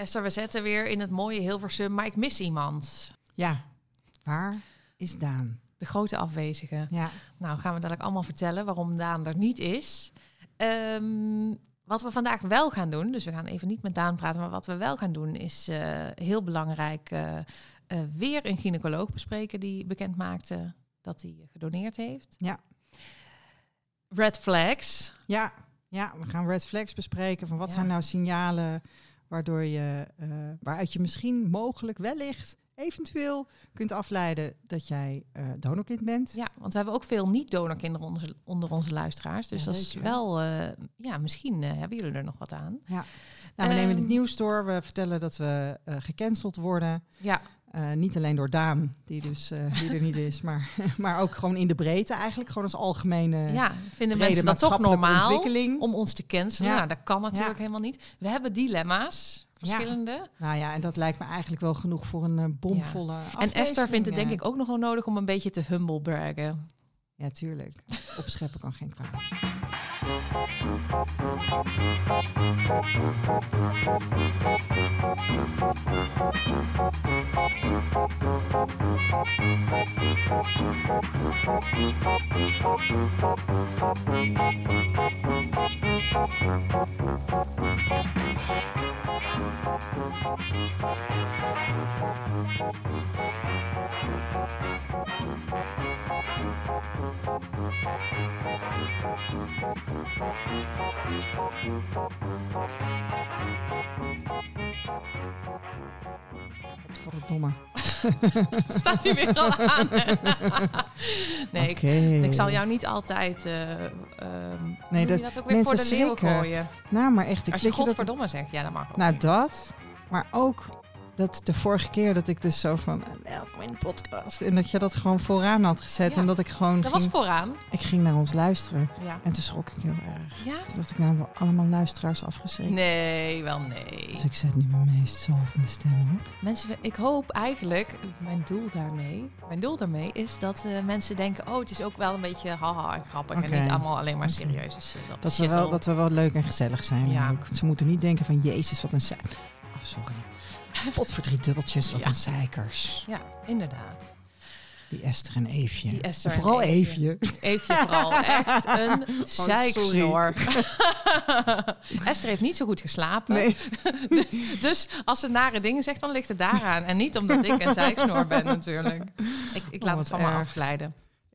Esther, we zetten weer in het mooie Hilversum, maar ik mis iemand. Ja, waar is Daan? De grote afwezige. Ja, Nou, gaan we dadelijk allemaal vertellen waarom Daan er niet is. Ehm, wat we vandaag wel gaan doen, dus we gaan even niet met Daan praten, maar wat we wel gaan doen is eh, heel belangrijk eh, eh, weer een gynaecoloog bespreken die bekend maakte dat hij gedoneerd heeft. Ja. Red flags. ja, ja, we gaan red flags bespreken. Van wat Ja. zijn nou signalen waardoor je, eh, waaruit je misschien mogelijk wellicht eventueel kunt afleiden dat jij eh donorkind bent. Ja, want we hebben ook veel niet-donorkinderen onder, onder onze luisteraars. Dus Ja, dat is wel, eh, ja, misschien hebben jullie er nog wat aan. Nou, we nemen het Ehm. nieuws door. We vertellen dat we gecanceld worden. Ja, Eh, niet alleen door Daan, die, dus, eh, die er niet is, maar, maar ook gewoon in de breedte eigenlijk. Gewoon als algemene ja vinden mensen dat toch normaal ontwikkeling. om ons te cancelen? Ja. Nou, dat kan natuurlijk Ja. helemaal niet. We hebben dilemma's, verschillende. Nou ja, en dat lijkt me eigenlijk wel genoeg voor een eh, bomvolle En Esther vindt het denk ik ook nog wel nodig om een beetje te humble braggen. Ja, tuurlijk. Opscheppen kan geen kwaad. Verdomme. Staat hij weer al aan? nee, ik, zal jou niet altijd uh, um, Nee, dat, ook weer voor de zeker. gooien. Nou, maar echt. Ik Als je je dat, godverdomme zegt, ja, dat mag ook. nou, dat. Maar ook dat de vorige keer dat ik dus zo van... Welkom in de podcast. En dat je dat gewoon vooraan had gezet. Ja. En dat ik gewoon dat was vooraan. ik ging naar ons luisteren. Ja. En toen schrok ik heel erg. ja? Toen dacht ik, nou, we allemaal luisteraars afgeschrikt. Nee, wel nee. Dus ik zet nu mijn meest zalvende stem op. Mensen, ik hoop eigenlijk, mijn doel daarmee, mijn doel daarmee is dat eh, mensen denken, oh, het is ook wel een beetje haha en grappig en niet allemaal alleen maar serieuze shit. Dat we, wel, dat we wel leuk en gezellig zijn. Ja. Ook. Ze moeten niet denken van, jezus, wat een. Oh, sorry. Potverdriet dubbeltjes, wat Ja. een zeikers. Ja, inderdaad. Die Esther en Eefje. Die Esther Vooral Eefje. Eefje. Vooral echt een Oh, zeiksnor. Esther heeft niet zo goed geslapen. Nee. Dus als ze nare dingen zegt, dan ligt het daaraan. En niet omdat ik een zeiksnor ben natuurlijk. Ik, ik Oh, laat wat het van me erg.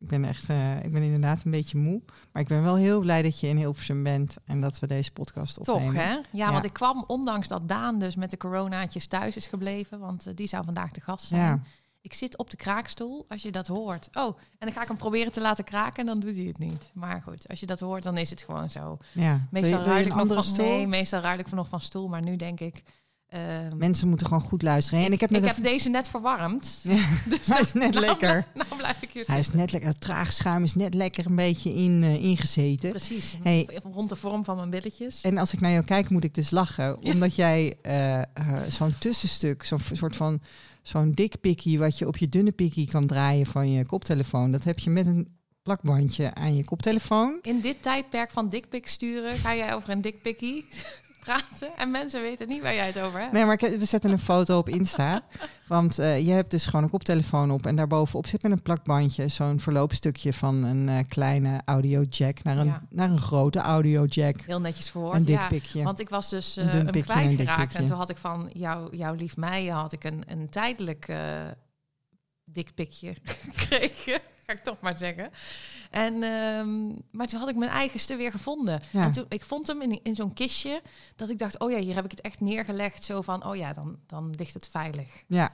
Ik ben echt, eh, ik ben inderdaad een beetje moe. Maar ik ben wel heel blij dat je in Hilversum bent en dat we deze podcast Toch, opnemen. hè? Ja, Ja. want ik kwam, ondanks dat Daan dus met de coronaatjes thuis is gebleven, want eh, die zou vandaag de gast zijn. Ja. Ik zit op de kraakstoel, als je dat hoort. Oh, en dan ga ik hem proberen te laten kraken en dan doet hij het niet. Maar goed, als je dat hoort, dan is het gewoon zo. ja. Meestal ruil ik nog van, stoel? nee, meestal ruil ik nog van stoel, maar nu denk ik... ehm, Mensen moeten gewoon goed luisteren. En ik heb, ik heb deze net verwarmd. Ja, Dus hij is net nou, lekker. Nou blijf ik hier Hij is net lekker. Het traag schuim is net lekker een beetje in, eh, ingezeten. Precies, Hey. rond de vorm van mijn billetjes. En als ik naar jou kijk, moet ik dus lachen. Omdat jij eh, eh, zo'n tussenstuk, zo'n soort van zo'n dik pikkie... wat je op je dunne pikkie kan draaien van je koptelefoon... dat heb je met een plakbandje aan je koptelefoon. In dit tijdperk van dikpik sturen ga jij over een dikpikkie praten. En mensen weten niet waar jij het over hebt. Nee, maar ik- we zetten een foto op Insta. Want eh, je hebt dus gewoon een koptelefoon op... en daarbovenop zit met een plakbandje... zo'n verloopstukje van een eh, kleine audiojack... naar een, Ja. naar een grote audiojack. Heel netjes verwoord. Een ja. pikje. Want ik was dus Een eh een kwijtgeraakt. En toen had ik van jou, jouw lief mij had ik een, een tijdelijk eh dik pikje gekregen. Ga ik toch maar zeggen. En, ehm, maar toen had ik mijn eigenste weer gevonden. Ja. En toen, ik vond hem in, in zo'n kistje. Dat ik dacht, oh ja, hier heb ik het echt neergelegd. Zo van, oh ja, dan, dan ligt het veilig. Ja,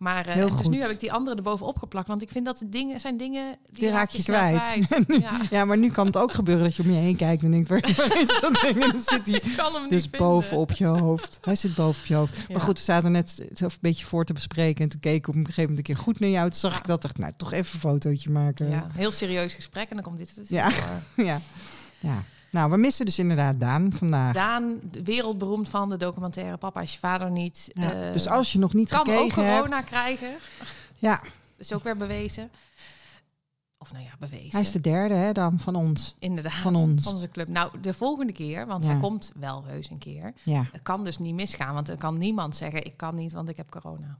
Maar eh, dus goed. nu heb ik die andere erbovenop geplakt. Want ik vind dat de dingen zijn dingen die, Die raak je kwijt. Ja, ja, maar nu kan het ook gebeuren dat je om je heen kijkt... en denkt, waar, waar is dat ding? En dan zit hij dus niet vinden. boven op je hoofd. Hij zit boven op je hoofd. Ja. Maar goed, we zaten net het een beetje voor te bespreken. En toen keek ik op een gegeven moment een keer goed naar jou. Toen zag Ja. ik dat. dacht, nou, toch even een fotootje maken. Ja, heel serieus gesprek en dan komt dit. Ja. voor. ja. ja. Nou, we missen dus inderdaad Daan vandaag. Daan, wereldberoemd van de documentaire Papa is je vader niet. Ja, Eh, dus als je nog niet kan ook hebt... corona krijgen. Ja, is ook weer bewezen. Of nou ja, bewezen. Hij is de derde hè, dan van ons. Inderdaad, van ons. onze club. Nou, de volgende keer, want Ja. hij komt wel heus een keer. Ja. Het kan dus niet misgaan, want er kan niemand zeggen... ik kan niet, want ik heb corona.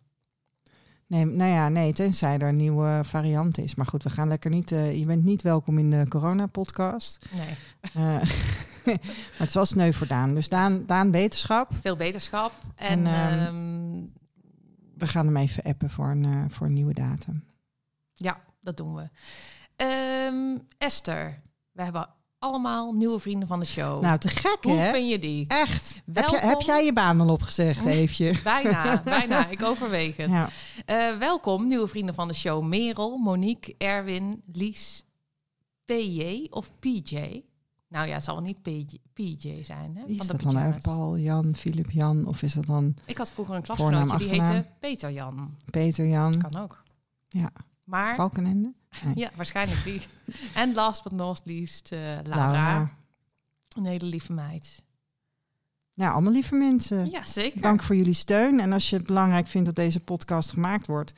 Nee, nou ja, nee, tenzij er een nieuwe variant is. Maar goed, we gaan lekker niet. eh, je bent niet welkom in de corona-podcast. Nee, Eh, maar het was sneu voor Daan. Dus Daan, Daan wetenschap. veel beterschap. En, En, ehm, ehm, We gaan hem even appen voor een, eh, voor een nieuwe datum. ja, dat doen we. Ehm, Esther, we hebben allemaal nieuwe vrienden van de show. Nou, te gek Hoe hè? vind je die? Echt. Heb, Welkom. jij- heb jij je baan al opgezegd, Eefje? Bijna, bijna. Ik overweeg het. Ja. Eh, welkom, nieuwe vrienden van de show. Merel, Monique, Erwin, Lies, PJ of PJ. Nou ja, het zal wel niet PJ, PJ zijn. Hè? Wie is van de dat dan? uit? Paul, Jan, Filip, Jan? Of is dat dan Ik had vroeger een klasgenootje die heette Peter Jan. Peter, Jan, Kan ook. Ja. Maar, Balkenende? Ja, waarschijnlijk die. En last but not least, eh, Laura. Laura. Een hele lieve meid. Nou, allemaal lieve mensen. Ja, zeker. Dank voor jullie steun. En als je het belangrijk vindt dat deze podcast gemaakt wordt,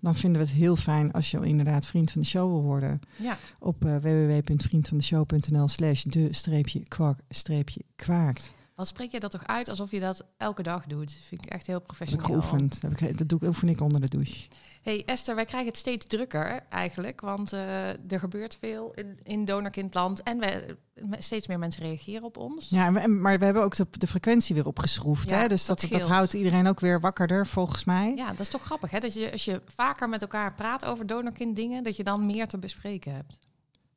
dan vinden we het heel fijn als je inderdaad vriend van de show wil worden. Ja, Op uh, www.vriendvandeshow.nl slash de streepje kwak streepje kwaakt. wat spreek je dat toch uit alsof je dat elke dag doet? Vind ik echt heel Heb ik professioneel. geoefend. Dat, heb ik, dat doe ik, oefen ik onder de douche. Hey Esther, wij krijgen het steeds drukker eigenlijk, want eh, er gebeurt veel in, in donorkindland en we, steeds meer mensen reageren op ons. Ja, maar we hebben ook de, de frequentie weer opgeschroefd. Ja, hè? Dus dat, dat dat, houdt iedereen ook weer wakkerder, volgens mij. Ja, dat is toch grappig, hè? Dat je als je vaker met elkaar praat over donorkind dingen, dat je dan meer te bespreken hebt.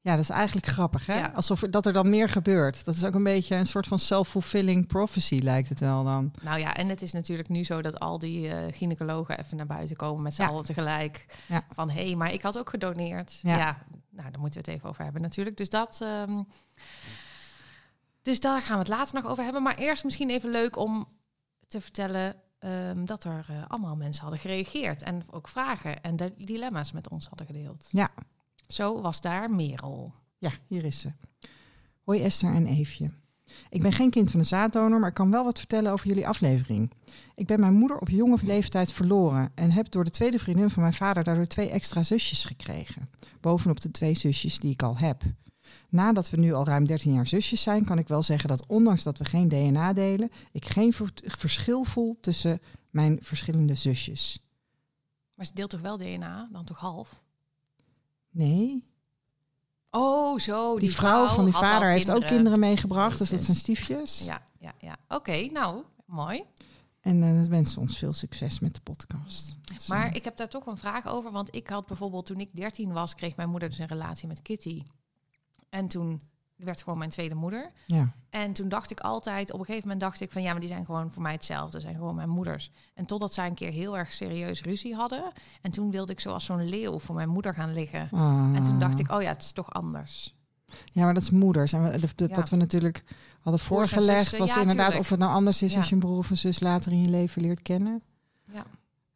Ja, dat is eigenlijk grappig, hè? Ja. Alsof er, dat er dan meer gebeurt. Dat is ook een beetje een soort van self-fulfilling prophecy, lijkt het wel dan. Nou ja, en het is natuurlijk nu zo dat al die eh, gynaecologen even naar buiten komen met z'n Ja. allen tegelijk. Ja. Van hé, hey, maar ik had ook gedoneerd. Ja. Ja. nou daar moeten we het even over hebben natuurlijk. Dus dat. ehm, dus daar gaan we het later nog over hebben. Maar eerst misschien even leuk om te vertellen ehm, dat er eh, allemaal mensen hadden gereageerd en ook vragen en de dilemma's met ons hadden gedeeld. Ja. Zo was daar Merel. Ja, hier is ze. Hoi Esther en Eefje. Ik ben geen kind van een zaaddonor, maar ik kan wel wat vertellen over jullie aflevering. Ik ben mijn moeder op jonge leeftijd verloren en heb door de tweede vriendin van mijn vader daardoor twee extra zusjes gekregen. Bovenop de twee zusjes die ik al heb. Nadat we nu al ruim 13 jaar zusjes zijn, kan ik wel zeggen dat ondanks dat we geen DNA delen, ik geen ver- verschil voel tussen mijn verschillende zusjes. Maar ze deelt toch wel DNA, dan toch half? Nee, Oh, zo. die, vrouw, van die vader heeft ook kinderen meegebracht, dus dat zijn stiefjes. Ja, ja, ja. Oké, nou, mooi. En eh we wensen ons veel succes met de podcast. Dus, Maar ik heb daar toch een vraag over. Want ik had bijvoorbeeld toen ik 13 was, kreeg mijn moeder dus een relatie met Kitty. En toen werd gewoon mijn tweede moeder. ja. En toen dacht ik altijd, op een gegeven moment dacht ik van ja, maar die zijn gewoon voor mij hetzelfde, zijn gewoon mijn moeders. En totdat zij een keer heel erg serieus ruzie hadden. En toen wilde ik zoals zo'n leeuw voor mijn moeder gaan liggen. En toen dacht ik, oh ja, het is toch anders. Ja, maar dat is moeders. En we- de- de- Ja. wat we natuurlijk hadden voorgelegd was ja, inderdaad tuurlijk. of het nou anders is als je een broer of een zus later in je leven leert kennen. Ja.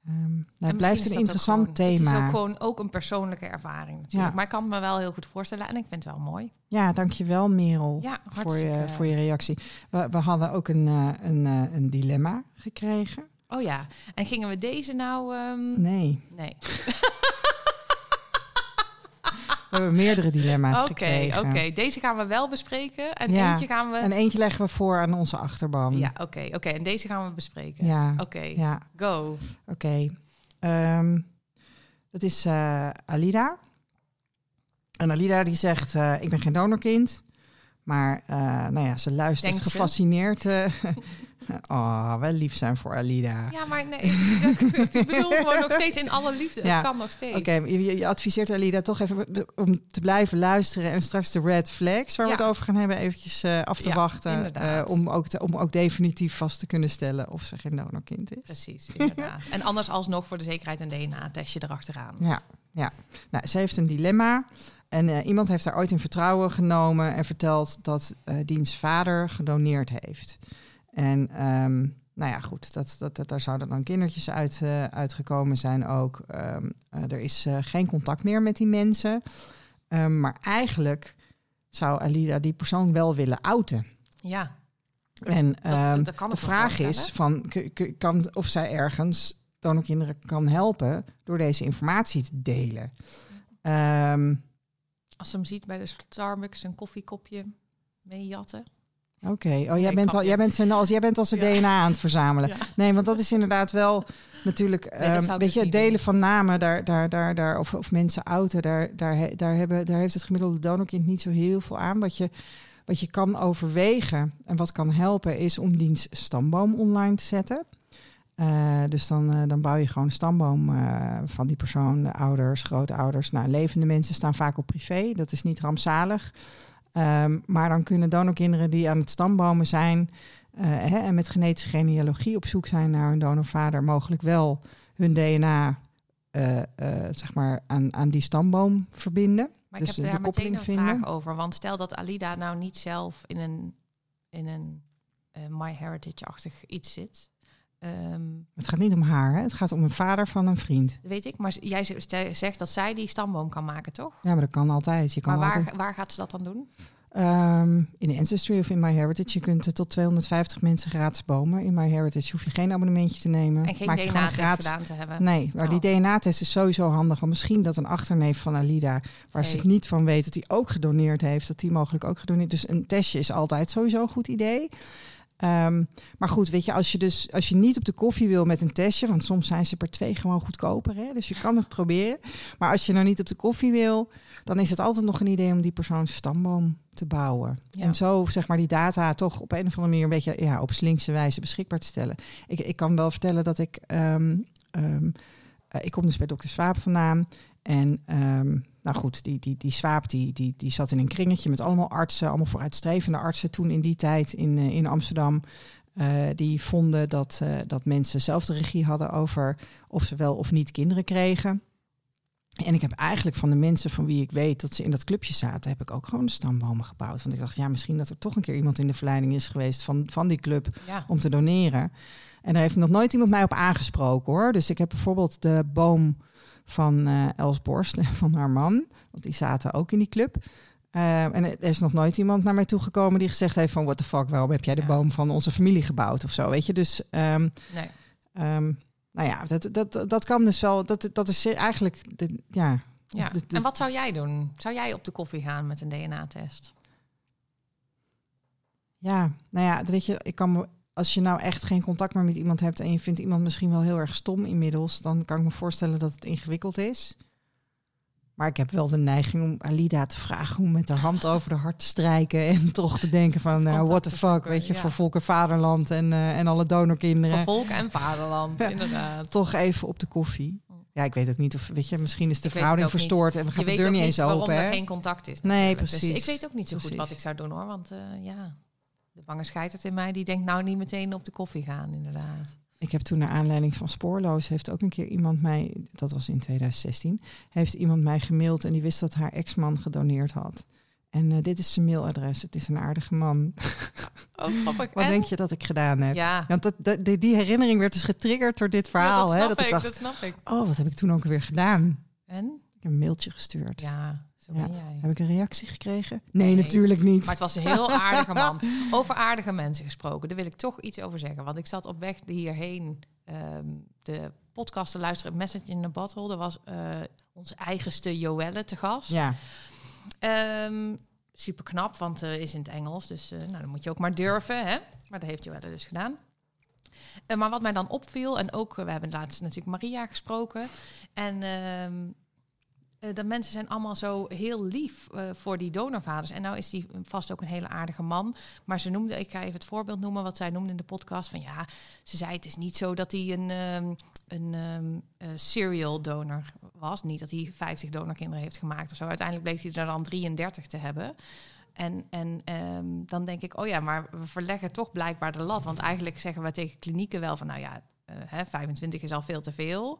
Ehm, nou, het blijft een ook interessant gewoon- thema. Het is ook gewoon ook een persoonlijke ervaring natuurlijk. Ja. Maar ik kan me wel heel goed voorstellen en ik vind het wel mooi. Ja, dankjewel Merel Ja, voor, je, voor je reactie. We, we hadden ook een, eh, een, eh, een dilemma gekregen. Oh ja, en gingen we deze nou... ehm, Nee, Nee. we hebben meerdere dilemma's gekregen. oké. Deze gaan we wel bespreken. En Ja, eentje gaan we... En eentje leggen we voor aan onze achterban. Ja, oké. oké. En deze gaan we bespreken. ja, Oké, ja. go. Oké. Ehm, dat is eh, Alida. En Alida die zegt, eh, ik ben geen donorkind. Maar eh, nou ja, ze luistert ze? gefascineerd. eh. oh, wel lief zijn voor Alida. Ja, maar nee, ik, ik bedoel gewoon nog steeds in alle liefde. Ja. Het kan nog steeds. Oké, je, je adviseert Alida toch even om te blijven luisteren en straks de red flags waar we het over gaan hebben eventjes eh, af te Ja, wachten. eh, om, ook te- om ook definitief vast te kunnen stellen of ze geen donorkind is. Precies, inderdaad. en anders alsnog voor de zekerheid een DNA-testje erachteraan. Ja, ja. Nou, ze heeft een dilemma. En eh, iemand heeft haar ooit in vertrouwen genomen en verteld dat diens vader gedoneerd heeft. En ehm, nou ja, goed, dat, dat, dat, daar zouden dan kindertjes uit, eh, uitgekomen zijn ook. Ehm, eh, er is eh, geen contact meer met die mensen. Ehm, maar eigenlijk zou Alida die persoon wel willen outen. Ja, En dat kan de vraag is van, kan, of zij ergens donorkinderen kan helpen door deze informatie te delen. Als ze hem ziet bij de Starbucks een koffiekopje meejatten. Oké, oh, jij, bent al, jij, bent zijn als, jij bent als zijn Ja. DNA aan het verzamelen. Ja. Nee, want dat is inderdaad wel natuurlijk. ehm, weet dus je, het delen doen. van namen daar, daar, daar, daar, of, of mensen outen, daar, daar, daar, hebben, daar heeft het gemiddelde donorkind niet zo heel veel aan. Wat je, wat je kan overwegen en wat kan helpen, is om diens stamboom online te zetten. Eh, dus dan, eh, dan bouw je gewoon een stamboom eh, van die persoon, de ouders, grootouders. Nou, levende mensen staan vaak op privé, dat is niet rampzalig. Ehm, maar dan kunnen donorkinderen die aan het stambomen zijn eh, hè, en met genetische genealogie op zoek zijn naar hun donorvader, mogelijk wel hun DNA eh, eh, zeg maar aan, aan die stamboom verbinden. Maar Dus ik heb daar meteen een vinden. vraag over. Want stel dat Alida nou niet zelf in een, in een MyHeritage-achtig iets zit. Ehm, Het gaat niet om haar, hè? het gaat om een vader van een vriend. weet ik, maar jij zegt dat zij die stamboom kan maken, toch? Ja, maar dat kan altijd. Je kan Maar waar, altijd waar gaat ze dat dan doen? Ehm, in Ancestry of in MyHeritage, je kunt eh, tot 250 mensen gratis bomen. In MyHeritage hoef je geen abonnementje te nemen. En geen DNA-test gratis- gedaan te hebben. Nee, maar die Oh. DNA-test is sowieso handig. Want misschien dat een achterneef van Alida, waar ze het niet van weet dat hij ook gedoneerd heeft, dat die mogelijk ook gedoneerd. Dus een testje is altijd sowieso een goed idee. Ehm, maar goed, weet je, als je dus als je niet op de koffie wil met een testje, want soms zijn ze per twee gewoon goedkoper, hè? dus je kan het proberen. Maar als je nou niet op de koffie wil, dan is het altijd nog een idee om die persoon stamboom te bouwen. Ja. En zo zeg maar die data toch op een of andere manier een beetje ja, op slinkse wijze beschikbaar te stellen. Ik, ik kan wel vertellen dat ik, ehm, ehm, eh, ik kom dus bij dokter Swaap vandaan. En ehm, nou goed, die, die, die Swaap die, die, die zat in een kringetje met allemaal artsen, allemaal vooruitstrevende artsen toen in die tijd in, eh, in Amsterdam. Eh, die vonden dat, eh, dat mensen zelf de regie hadden over of ze wel of niet kinderen kregen. En ik heb eigenlijk van de mensen van wie ik weet dat ze in dat clubje zaten, heb ik ook gewoon de stambomen gebouwd. Want ik dacht, ja, misschien dat er toch een keer iemand in de verleiding is geweest van, van die club Ja. om te doneren. En daar heeft nog nooit iemand mij op aangesproken hoor. Dus ik heb bijvoorbeeld de boom van eh, Els Borst en van haar man, want die zaten ook in die club. Eh, en er is nog nooit iemand naar mij toegekomen die gezegd heeft van what the fuck, waarom heb jij de Ja. boom van onze familie gebouwd of zo, weet je? Dus ehm, Nee. ehm, nou ja, dat, dat, dat kan dus wel, dat, dat is eigenlijk, de, ja. Ja. de- de- En wat zou jij doen? Zou jij op de koffie gaan met een DNA-test? Ja, nou ja, weet je, ik kan me, als je nou echt geen contact meer met iemand hebt en je vindt iemand misschien wel heel erg stom inmiddels, dan kan ik me voorstellen dat het ingewikkeld is. Maar ik heb wel de neiging om Alida te vragen om met haar hand over de hart te strijken en toch te denken van, nou, what the fuck, weet je, ja. voor volk en vaderland en, eh, en alle donorkinderen. Voor volk en vaderland, Ja. inderdaad. Toch even op de koffie. Ja, ik weet ook niet of, weet je, misschien is de Ik weet verhouding ook niet. verstoord en we Je gaan de weet deur ook niet niet eens waarom open. er hè? geen contact is. Nee. Dus precies. ik weet ook niet zo goed wat ik zou doen hoor. Want eh, ja, de bange scheitert in mij. Die denkt nou niet meteen op de koffie gaan, inderdaad. Ik heb toen naar aanleiding van Spoorloos heeft ook een keer iemand mij, dat was in 2016, heeft iemand mij gemaild en die wist dat haar ex-man gedoneerd had. En eh, dit is zijn mailadres. Het is een aardige man. Oh, grappig. Wat En? denk je dat ik gedaan heb? Ja, Want dat, dat- die, die herinnering werd dus getriggerd door dit verhaal. ja, dat hè? snap Dat ik ik, dacht, dat snap ik. oh, wat heb ik toen ook weer gedaan? En? Ik heb een mailtje gestuurd. Ja, zo Ja. ben jij. Heb ik een reactie gekregen? Nee, Nee. natuurlijk niet. Maar het was een heel aardige man. Over aardige mensen gesproken, daar wil ik toch iets over zeggen. Want ik zat op weg hierheen ehm, de podcast te luisteren, Message in a Bottle. Er was eh, onze eigenste Joelle te gast. Ja, super knap, want eh is in het Engels. Dus eh, nou, dan moet je ook maar durven. Hè? Maar dat heeft Joelle dus gedaan. Eh, maar wat mij dan opviel, en ook, we hebben laatst natuurlijk Maria gesproken. En eh, de mensen zijn allemaal zo heel lief eh, voor die donorvaders. En nou is die vast ook een hele aardige man. Maar ze noemde, ik ga even het voorbeeld noemen wat zij noemde in de podcast. Van ja, ze zei het is niet zo dat hij een, ehm, een ehm, eh, serial donor was. Niet dat hij 50 donorkinderen heeft gemaakt of zo. Uiteindelijk bleek hij er dan 33 te hebben. En, en ehm, dan denk ik, oh ja, maar we verleggen toch blijkbaar de lat. Want eigenlijk zeggen we tegen klinieken wel van, nou ja, hè, 25 is al veel te veel.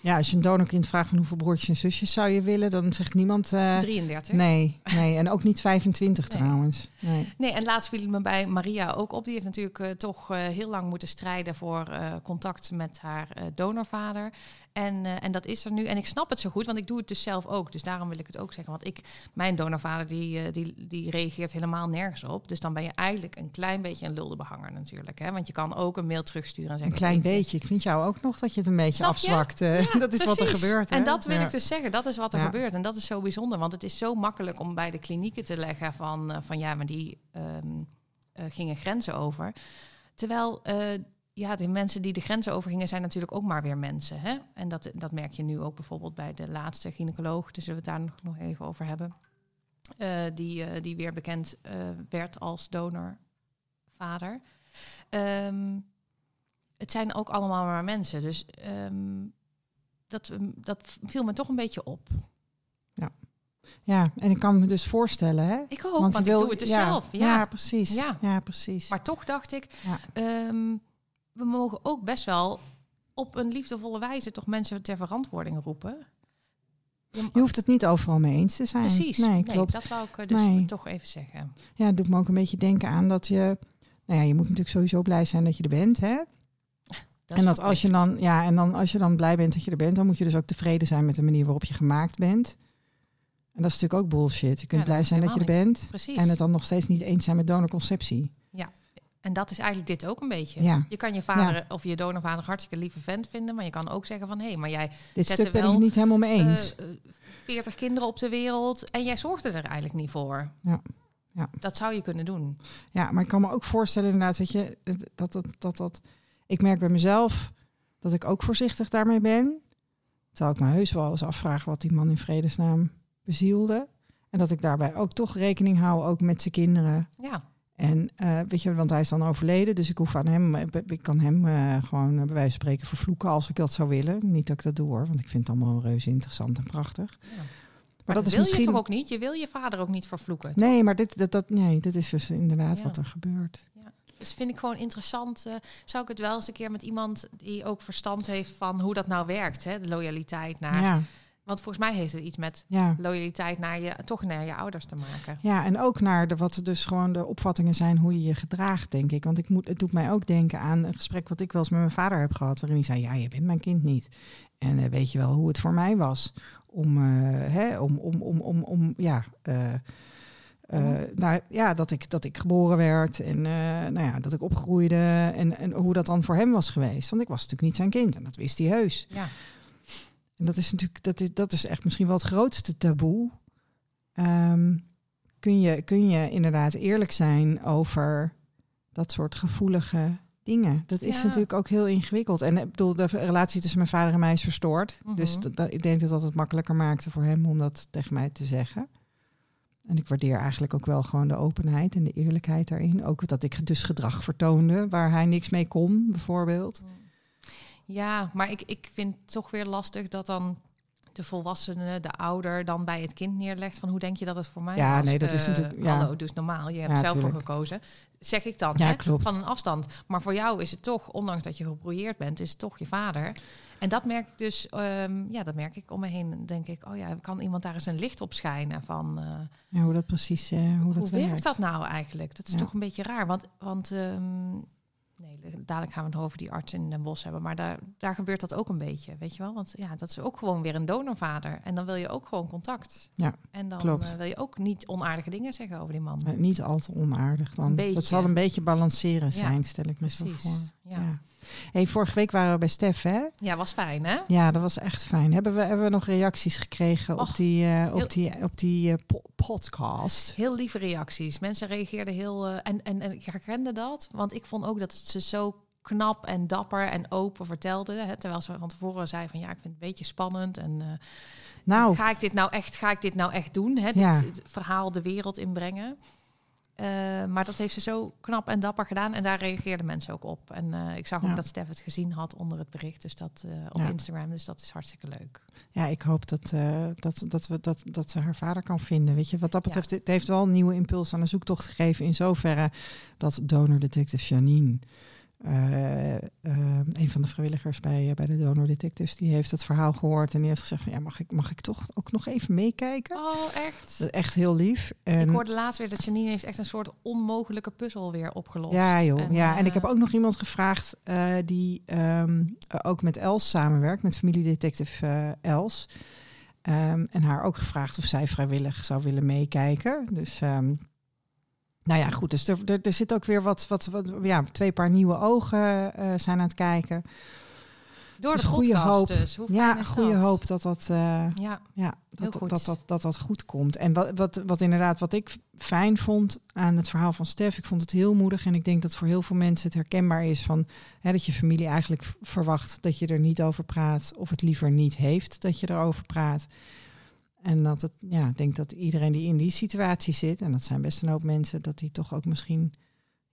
Ja, als je een donorkind vraagt van hoeveel broertjes en zusjes zou je willen, dan zegt niemand... eh, 33. nee, nee, en ook niet 25 Nee. trouwens. Nee. Nee, en laatst viel me bij Maria ook op. Die heeft natuurlijk eh, toch eh, heel lang moeten strijden voor contact met haar donorvader. En, eh, en dat is er nu. En ik snap het zo goed, want ik doe het dus zelf ook. Dus daarom wil ik het ook zeggen. Want ik, mijn donorvader, die, eh, die, die reageert helemaal nergens op. Dus dan ben je eigenlijk een klein beetje een luldebehanger natuurlijk. Hè? Want je kan ook een mail terugsturen en Een zeggen... klein ik- beetje. Ik vind jou ook nog dat je het een beetje afzwakt. dat is wat er gebeurt. Hè? En dat wil Ja. ik dus zeggen, dat is wat er Ja. gebeurt. En dat is zo bijzonder, want het is zo makkelijk om bij de klinieken te leggen van, eh, van ja, maar die ehm, eh, gingen grenzen over. Terwijl ja, de mensen die de grenzen overgingen zijn natuurlijk ook maar weer mensen. Hè? En dat, dat merk je nu ook bijvoorbeeld bij de laatste gynaecoloog, dus zullen we het daar nog, nog even over hebben. Eh, die, eh, die weer bekend eh, werd als donorvader. Ehm, het zijn ook allemaal maar mensen. Dus ehm, dat, dat viel me toch een beetje op. Ja, en ik kan me dus voorstellen, hè? Ik ook, want, ik wil- doe het dus ja, zelf. Ja. Ja, precies. Ja. Ja, precies. Maar toch dacht ik, Ja. We mogen ook best wel op een liefdevolle wijze toch mensen ter verantwoording roepen. Je- hoeft het niet overal mee eens te zijn. Precies, Nee, klopt. dat wou ik eh, dus Nee. toch even zeggen. Ja, het doet me ook een beetje denken aan dat je... Nou ja, je moet natuurlijk sowieso blij zijn dat je er bent, hè? Dat en dat als je dan, ja, en dan als je dan blij bent dat je er bent, dan moet je dus ook tevreden zijn met de manier waarop je gemaakt bent. En dat is natuurlijk ook bullshit. Je kunt blij zijn dat je er bent Precies. en het dan nog steeds niet eens zijn met donorconceptie. En dat is eigenlijk dit ook een beetje. Ja, Je kan je vader of je donorvader hartstikke lieve vent vinden, maar je kan ook zeggen van hé, maar jij dit Zet stuk er ben ik wel, niet helemaal mee eens. eh, eh, 40 kinderen op de wereld en jij zorgt er eigenlijk niet voor. Ja. Ja. Dat zou je kunnen doen. Ja, maar ik kan me ook voorstellen inderdaad, weet je, dat dat, dat, dat... Ik merk bij mezelf dat ik ook voorzichtig daarmee ben. Terwijl ik me heus wel eens afvraag wat die man in vredesnaam bezielde. En dat ik daarbij ook toch rekening hou, ook met zijn kinderen. Ja, En eh, weet je, want hij is dan overleden, dus ik hoef aan hem, ik kan hem eh, gewoon eh, bij wijze van spreken vervloeken als ik dat zou willen. Niet dat ik dat doe hoor, want ik vind het allemaal reuze interessant en prachtig. ja. Maar, dat, is wil misschien. je toch ook niet? Je wil je vader ook niet vervloeken. Nee, maar dit, dat, dat, nee, dit is dus inderdaad Ja. wat er gebeurt. Dus vind ik gewoon interessant. eh, zou ik het wel eens een keer met iemand die ook verstand heeft van hoe dat nou werkt, hè? De loyaliteit naar. Ja, Want volgens mij heeft het iets met ja. loyaliteit naar je, toch naar je ouders te maken. Ja, en ook naar de, wat dus gewoon de opvattingen zijn hoe je je gedraagt, denk ik. Want ik moet, het doet mij ook denken aan een gesprek wat ik wel eens met mijn vader heb gehad. Waarin hij zei, ja, je bent mijn kind niet. En eh, weet je wel hoe het voor mij was om, eh, hè, om, om, om, om, om ja... eh, nou ja, dat ik, dat ik geboren werd en nou ja, dat ik opgroeide en, en hoe dat dan voor hem was geweest. Want ik was natuurlijk niet zijn kind en dat wist hij heus. Ja, En dat is natuurlijk, dat is, dat is echt misschien wel het grootste taboe. Ehm, kun, je, kun je inderdaad eerlijk zijn over dat soort gevoelige dingen? Dat is Ja. natuurlijk ook heel ingewikkeld. En ik bedoel, de relatie tussen mijn vader en mij is verstoord. Mhm. Dus dat, dat- ik denk dat dat het makkelijker maakte voor hem om dat tegen mij te zeggen. En ik waardeer eigenlijk ook wel gewoon de openheid en de eerlijkheid daarin. Ook dat ik dus gedrag vertoonde waar hij niks mee kon, bijvoorbeeld. Ja maar ik, ik vind het toch weer lastig dat dan de volwassene, de ouder, dan bij het kind neerlegt van hoe denk je dat het voor mij Ja, was? nee, dat is Eh, natuurlijk- ja. Hallo, dus normaal. Je hebt Ja, zelf voor gekozen. Zeg ik dan, Ja, hè? klopt. van een afstand. Maar voor jou is het toch, ondanks dat je gebrouilleerd bent, is het toch je vader. En dat merk ik dus, ehm, ja, dat merk ik om me heen. Denk ik, oh ja, kan iemand daar eens een licht op schijnen van eh, Ja, hoe dat precies, eh, hoe dat hoe werkt werkt. dat nou eigenlijk? Dat is toch een beetje raar. Want, want ehm, nee, dadelijk gaan we het over die arts in Den Bosch hebben. Maar daar, daar gebeurt dat ook een beetje, weet je wel? Want ja, dat is ook gewoon weer een donorvader. En dan wil je ook gewoon contact. Ja, En dan klopt. eh, wil je ook niet onaardige dingen zeggen over die man. Niet al te onaardig dan. Dat zal een beetje balanceren Ja, zijn, stel ik me Precies. zo voor. Ja. Ja. Hey, vorige week waren we bij Stef, hè? ja, was fijn, hè? Ja, dat was echt fijn. Hebben we, hebben we nog reacties gekregen Och, op die, eh, heel- op die, op die eh, po- podcast? Heel lieve reacties. Mensen reageerden heel... eh, en, en, en ik herkende dat, want ik vond ook dat ze zo knap en dapper en open vertelde. Hè, terwijl ze van tevoren zei van ja, ik vind het een beetje spannend. En Nou, ga ik dit nou echt, ga ik dit nou echt doen? Hè? Dit het verhaal de wereld inbrengen. Eh, maar dat heeft ze zo knap en dapper gedaan. En daar reageerden mensen ook op. En eh, ik zag Ja. ook dat Stef het gezien had onder het bericht. Dus dat eh, op Ja. Instagram. Dus dat is hartstikke leuk. ja, ik hoop dat, dat, dat, we, dat, dat ze haar vader kan vinden. Weet je, wat dat Ja. betreft, het heeft wel een nieuwe impuls aan de zoektocht gegeven. In zoverre dat donor-detective Janine, eh, eh, een van de vrijwilligers bij, eh, bij de Donor Detectives, die heeft het verhaal gehoord en die heeft gezegd van ja, mag ik, mag ik toch ook nog even meekijken? Oh, echt? Dat is echt heel lief. En, Ik hoorde laatst weer dat Janine heeft echt een soort onmogelijke puzzel weer opgelost. Ja, joh. En, ja, en ik heb ook nog iemand gevraagd die ehm, eh, ook met Els samenwerkt, met familiedetective Els. Ehm, en haar ook gevraagd of zij vrijwillig zou willen meekijken. Dus, ehm, nou ja, goed. Dus er, er, er zit ook weer wat, wat, wat ja, twee paar nieuwe ogen eh, zijn aan het kijken. Door de Dus goede podcast hoop. dus. Hoe Ja, goede dat? hoop dat dat, eh, Ja, dat, goed. dat, dat, dat dat goed komt. En wat, wat, wat inderdaad, wat ik fijn vond aan het verhaal van Stef, ik vond het heel moedig. En ik denk dat voor heel veel mensen het herkenbaar is van hè, dat je familie eigenlijk verwacht dat je er niet over praat. Of het liever niet heeft dat je erover praat. En dat het, ja, ik denk dat iedereen die in die situatie zit, en dat zijn best een hoop mensen, dat die toch ook misschien,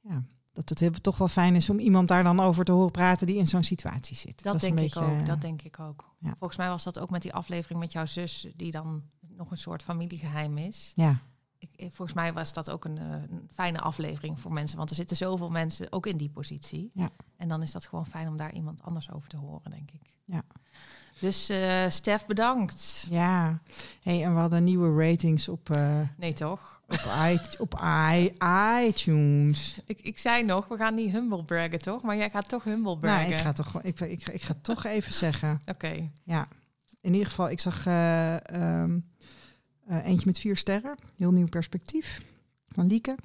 ja, dat het heel- toch wel fijn is om iemand daar dan over te horen praten die in zo'n situatie zit. dat, een denk ik ook. eh, Dat denk ik ook. ja. Volgens mij was dat ook met die aflevering met jouw zus, die dan nog een soort familiegeheim is. Ja, Ik, ik- volgens mij was dat ook een, eh, een fijne aflevering voor mensen, want er zitten zoveel mensen ook in die positie. Ja. En dan is dat gewoon fijn om daar iemand anders over te horen, denk ik. Ja. Dus eh Stef, bedankt. ja. Hey, en we hadden nieuwe ratings op, eh, Nee, toch? op, i, op i, iTunes. Ik, ik zei nog, we gaan niet humble braggen, toch? Maar jij gaat toch humble Nou, braggen. ik ga, toch, ik, ik, ik ga toch even zeggen. Oké. Ja, in ieder geval, ik zag eh, ehm, eh, eentje met vier sterren. Heel nieuw perspectief van Lieke.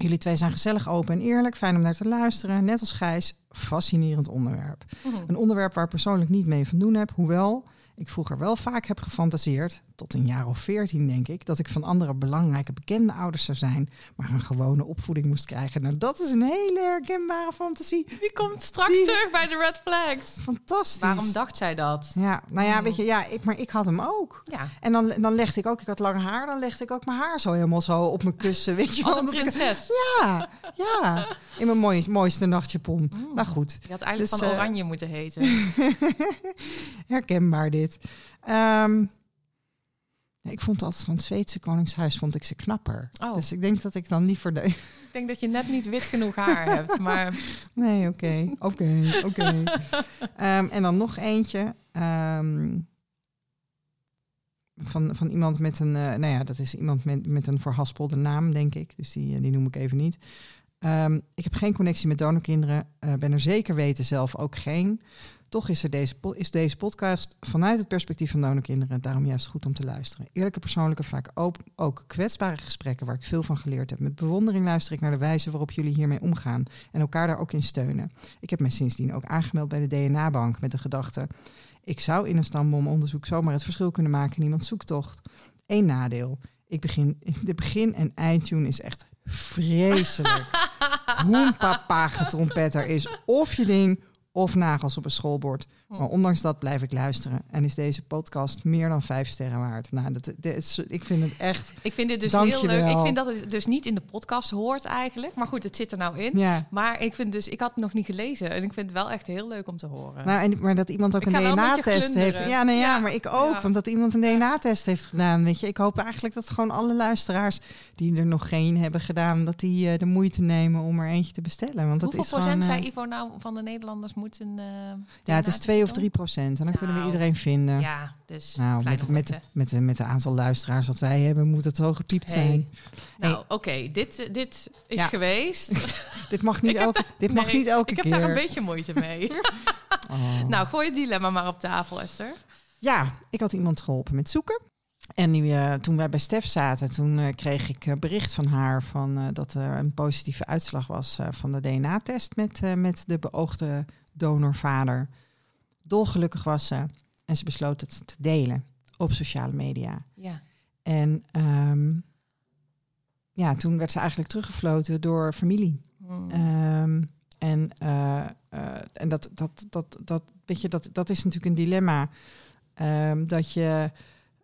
Jullie twee zijn gezellig, open en eerlijk. Fijn om naar te luisteren. Net als Gijs, fascinerend onderwerp. Mhm. Een onderwerp waar ik persoonlijk niet mee van doen heb. Hoewel ik vroeger wel vaak heb gefantaseerd, tot een jaar of veertien denk ik, dat ik van andere belangrijke bekende ouders zou zijn, maar een gewone opvoeding moest krijgen. Nou, dat is een hele herkenbare fantasie. Die komt straks Die- terug bij de red flags. Fantastisch. Waarom dacht zij dat? Ja, nou ja, Hmm. weet je, ja, ik, maar ik had hem ook. Ja, En dan, dan legde ik ook, ik had lang haar, dan legde ik ook mijn haar zo helemaal zo op mijn kussen. Weet je als een Dat ik- prinses. ja, ja, in mijn mooiste nachtjapon. Mm. Nou goed, Je had eigenlijk Dus, van eh, oranje moeten heten. herkenbaar dit. Ehm, ik vond altijd van het Zweedse koningshuis vond ik ze knapper. Oh. Dus ik denk dat ik dan liever de... Ik denk dat je net niet wit genoeg haar hebt, maar Nee, oké, oké, oké. Ehm, En dan nog eentje. ehm, van, van iemand met een, eh, nou ja, dat is iemand met, met een verhaspelde naam, denk ik. Dus die, eh, die noem ik even niet. Ehm, ik heb geen connectie met donorkinderen. eh, ben er zeker weten zelf ook geen. Toch is, er deze, is deze podcast vanuit het perspectief van donorkinderen daarom juist goed om te luisteren. Eerlijke, persoonlijke, vaak ook, ook kwetsbare gesprekken waar ik veel van geleerd heb. Met bewondering luister ik naar de wijze waarop jullie hiermee omgaan en elkaar daar ook in steunen. Ik heb mij sindsdien ook aangemeld bij de DNA-bank met de gedachte... ik zou in een stamboomonderzoek zomaar het verschil kunnen maken in iemands zoektocht. Eén nadeel. Ik begin, de begin- en eindtune is echt vreselijk. Hoe een papa getrompet er is. Of je ding, of nagels op een schoolbord. Maar ondanks dat blijf ik luisteren. En is deze podcast meer dan vijf sterren waard. Nou, dat, dit is, ik vind het echt... ik vind dit dus heel leuk. Ik vind dat het dus niet in de podcast hoort eigenlijk. Maar goed, het zit er nou in. Ja. Maar ik vind dus, ik had het nog niet gelezen. En ik vind het wel echt heel leuk om te horen. Nou, en, maar dat iemand ook Ik een DNA-test heeft. Ja, nee, ja, Ja. maar ik ook. Ja. Want dat iemand een DNA-test heeft gedaan. Weet je, ik hoop eigenlijk dat gewoon alle luisteraars die er nog geen hebben gedaan, dat die eh, de moeite nemen om er eentje te bestellen. Want dat Hoeveel is gewoon, procent eh, zei Ivo nou van de Nederlanders moeten... eh, Ja, het is DNA 2 of doen? 3 procent. En dan kunnen we Nou, iedereen vinden. Ja, dus Nou, met, met, met, met, met het aantal luisteraars wat wij hebben, moet het wel gepiept Hey. zijn. Nou, oké, dit, eh, dit is Ja. geweest. Dit mag niet Ik heb elke, dit mag niet elke ik heb keer. daar een beetje moeite mee. Oh. nou, gooi het dilemma maar op tafel, Esther. Ja, ik had iemand geholpen met zoeken. En die, eh, toen wij bij Stef zaten, toen eh, kreeg ik bericht van haar van, dat er een positieve uitslag was van de DNA-test met, met de beoogde donorvader. Dolgelukkig was ze en ze besloot het te delen op sociale media. Ja. En ehm, ja, toen werd ze eigenlijk teruggefloten door familie. Hmm. Ehm, en eh, eh, en dat, dat, dat, dat, weet je, dat, dat is natuurlijk een dilemma. Ehm, dat, je,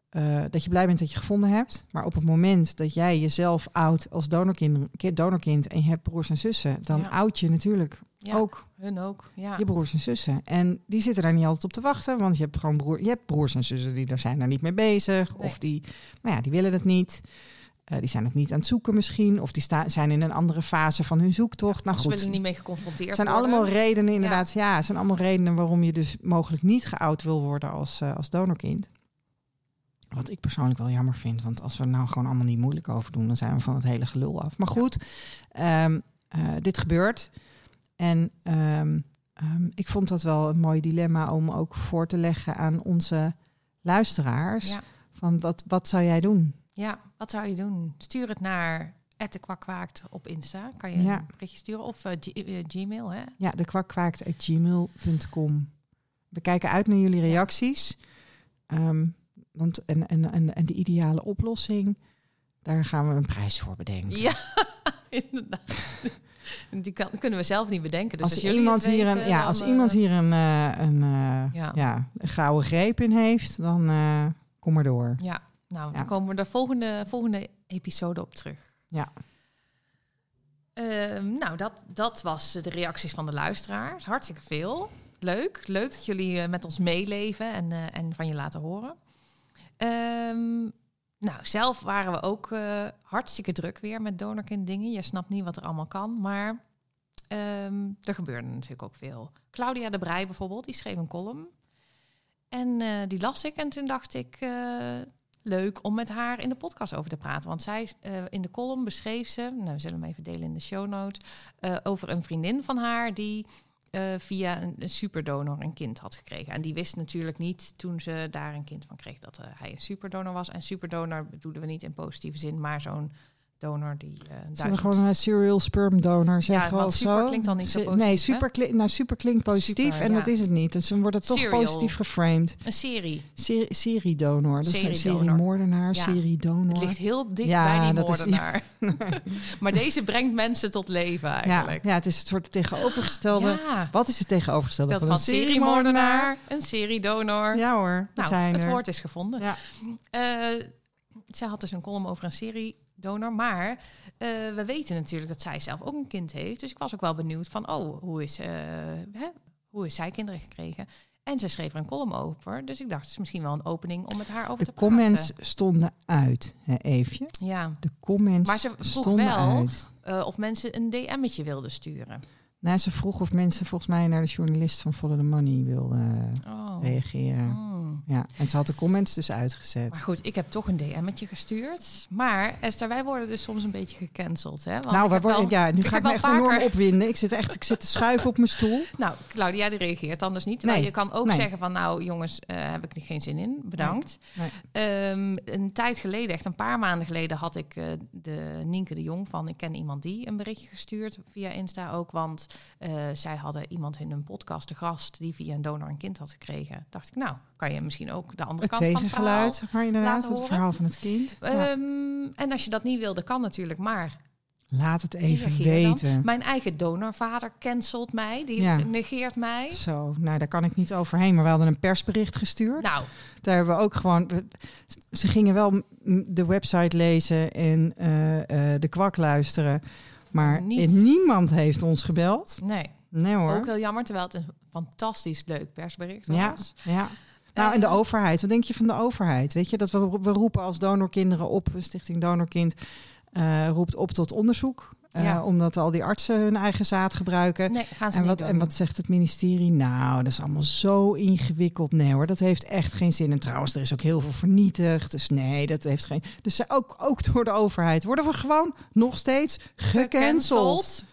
eh, dat je blij bent dat je gevonden hebt. Maar op het moment dat jij jezelf oudt als donorkind, kind- donorkind en je hebt broers en zussen, dan Ja. oud je natuurlijk ja, ook hun ook. Ja. je broers en zussen. En die zitten daar niet altijd op te wachten, want je hebt gewoon broer, je hebt broers en zussen die daar zijn daar niet mee bezig. Nee. Of die, nou ja, die willen het niet. Eh, die zijn ook niet aan het zoeken misschien. Of die sta, zijn in een andere fase van hun zoektocht. Nou Ze goed, willen er niet mee geconfronteerd zijn worden. allemaal redenen inderdaad. Ja. het zijn allemaal redenen waarom je dus mogelijk niet geout wil worden als, eh, als donorkind. Wat ik persoonlijk wel jammer vind. Want als we er nou gewoon allemaal niet moeilijk over doen, dan zijn we van het hele gelul af. Maar goed, ehm, eh, dit gebeurt. En ehm, ehm, ik vond dat wel een mooi dilemma om ook voor te leggen aan onze luisteraars. Ja. Van wat, wat zou jij doen? ja, wat zou je doen? Stuur het naar @kwakwaakt op Insta. Kan je Ja. een berichtje sturen of eh, Gmail, hè? Ja, de kwakkwaakt.gmail.com. We kijken uit naar jullie reacties. Ehm, want en, en, en, en de ideale oplossing, daar gaan we een prijs voor bedenken. Ja, inderdaad. Die kan, kunnen we zelf niet bedenken. Dus als, als, jullie iemand hier een, ja, als eh, iemand hier een, eh, een, eh, Ja. ja. een gouden greep in heeft, dan eh, kom maar door. Ja, nou, Ja. dan komen we de volgende, volgende episode op terug. Ja. Ehm, nou, dat, dat was de reacties van de luisteraars. Hartstikke veel. Leuk. Leuk dat jullie eh, met ons meeleven en, eh, en van je laten horen. Ehm, nou, zelf waren we ook eh, hartstikke druk weer met donorkind dingen. Je snapt niet wat er allemaal kan, maar ehm, er gebeurde natuurlijk ook veel. Claudia de Brij bijvoorbeeld, die schreef een column. En eh, die las ik en toen dacht ik, eh, leuk om met haar in de podcast over te praten. Want zij in de column beschreef ze, nou we zullen hem even delen in de show notes, over een vriendin van haar die eh, via een, superdonor een kind had gekregen. En die wist natuurlijk niet toen ze daar een kind van kreeg dat eh, hij een superdonor was. En superdonor bedoelen we niet in positieve zin, maar zo'n donor die Zullen we duizend- gewoon een serial sperm donor zeggen want of super zo? klinkt dan niet zo positief, Nee, super, kli- nou, super klinkt positief Super, en ja. dat is het niet. Dus dan wordt het toch Serial. positief geframed. een serie. Serie, seriedonor. Dat is een Seriedonor. seriemoordenaar, Ja. seriedonor. Het ligt heel dicht Ja, bij die dat is- moordenaar. maar deze brengt mensen tot leven ja, eigenlijk. ja, het is het soort tegenovergestelde. Ja. Wat is het tegenovergestelde van van een seriemoordenaar, een seriedonor. Ja hoor, nou, zijn het er. woord is gevonden. Ja. Zij had dus een column over een seriedonor, maar eh, we weten natuurlijk dat zij zelf ook een kind heeft. Dus ik was ook wel benieuwd van, oh, hoe is, eh, hè, hoe is zij kinderen gekregen? En ze schreef er een column over, dus ik dacht, het is misschien wel een opening om met haar over De te praten. comments stonden uit, hè, Eefje. Ja, De comments Maar ze vroeg wel-. Eh, of mensen een DM'tje wilden sturen. Nou, ze vroeg of mensen volgens mij naar de journalist van Follow the Money wilden eh, Oh. reageren. Hmm. Ja, en ze had de comments dus uitgezet. Maar goed, ik heb toch een DM'tje gestuurd. Maar Esther, wij worden dus soms een beetje gecanceld. Hè? Want nou, wij worden, wel- ja, nu ik ga ik me echt enorm opwinden. Ik zit echt, ik zit te schuiven op mijn stoel. Nou, Claudia die reageert anders niet. Nee, je kan ook nee. zeggen van, nou jongens, eh, heb ik er geen zin in. Bedankt. Nee. Ehm, een tijd geleden, echt een paar maanden geleden, had ik eh, de Nienke de Jong van Ik ken iemand die een berichtje gestuurd via Insta ook. Want eh, zij hadden iemand in een podcast te gast die via een donor een kind had gekregen. Dacht ik, nou, kan je misschien ook de andere Het kant van het verhaal maar inderdaad, het horen. verhaal van het kind. Ja. Ehm, en als je dat niet wilde, kan natuurlijk maar. Laat het even dan. weten. Mijn eigen donorvader cancelt mij, die Ja. negeert mij. Zo, nou daar kan ik niet overheen. Maar we hadden een persbericht gestuurd. Nou, Daar hebben we ook gewoon. we- ze gingen wel de website lezen en eh, eh, de kwak luisteren. Maar Niet. niemand heeft ons gebeld. nee, Nee hoor. ook heel jammer, terwijl het een fantastisch leuk persbericht Ja, was. ja. Nou, en de Eh, overheid. Wat denk je van de overheid? Weet je, dat we, we roepen als donorkinderen op, Stichting Donorkind eh, roept op tot onderzoek. Eh. Omdat al die artsen hun eigen zaad gebruiken. Nee, gaan ze En wat, en wat zegt het ministerie? Nou, dat is allemaal zo ingewikkeld. Nee hoor, dat heeft echt geen zin. En trouwens, er is ook heel veel vernietigd. Dus nee, dat heeft geen... Dus ook, ook door de overheid worden we gewoon nog steeds gecanceld.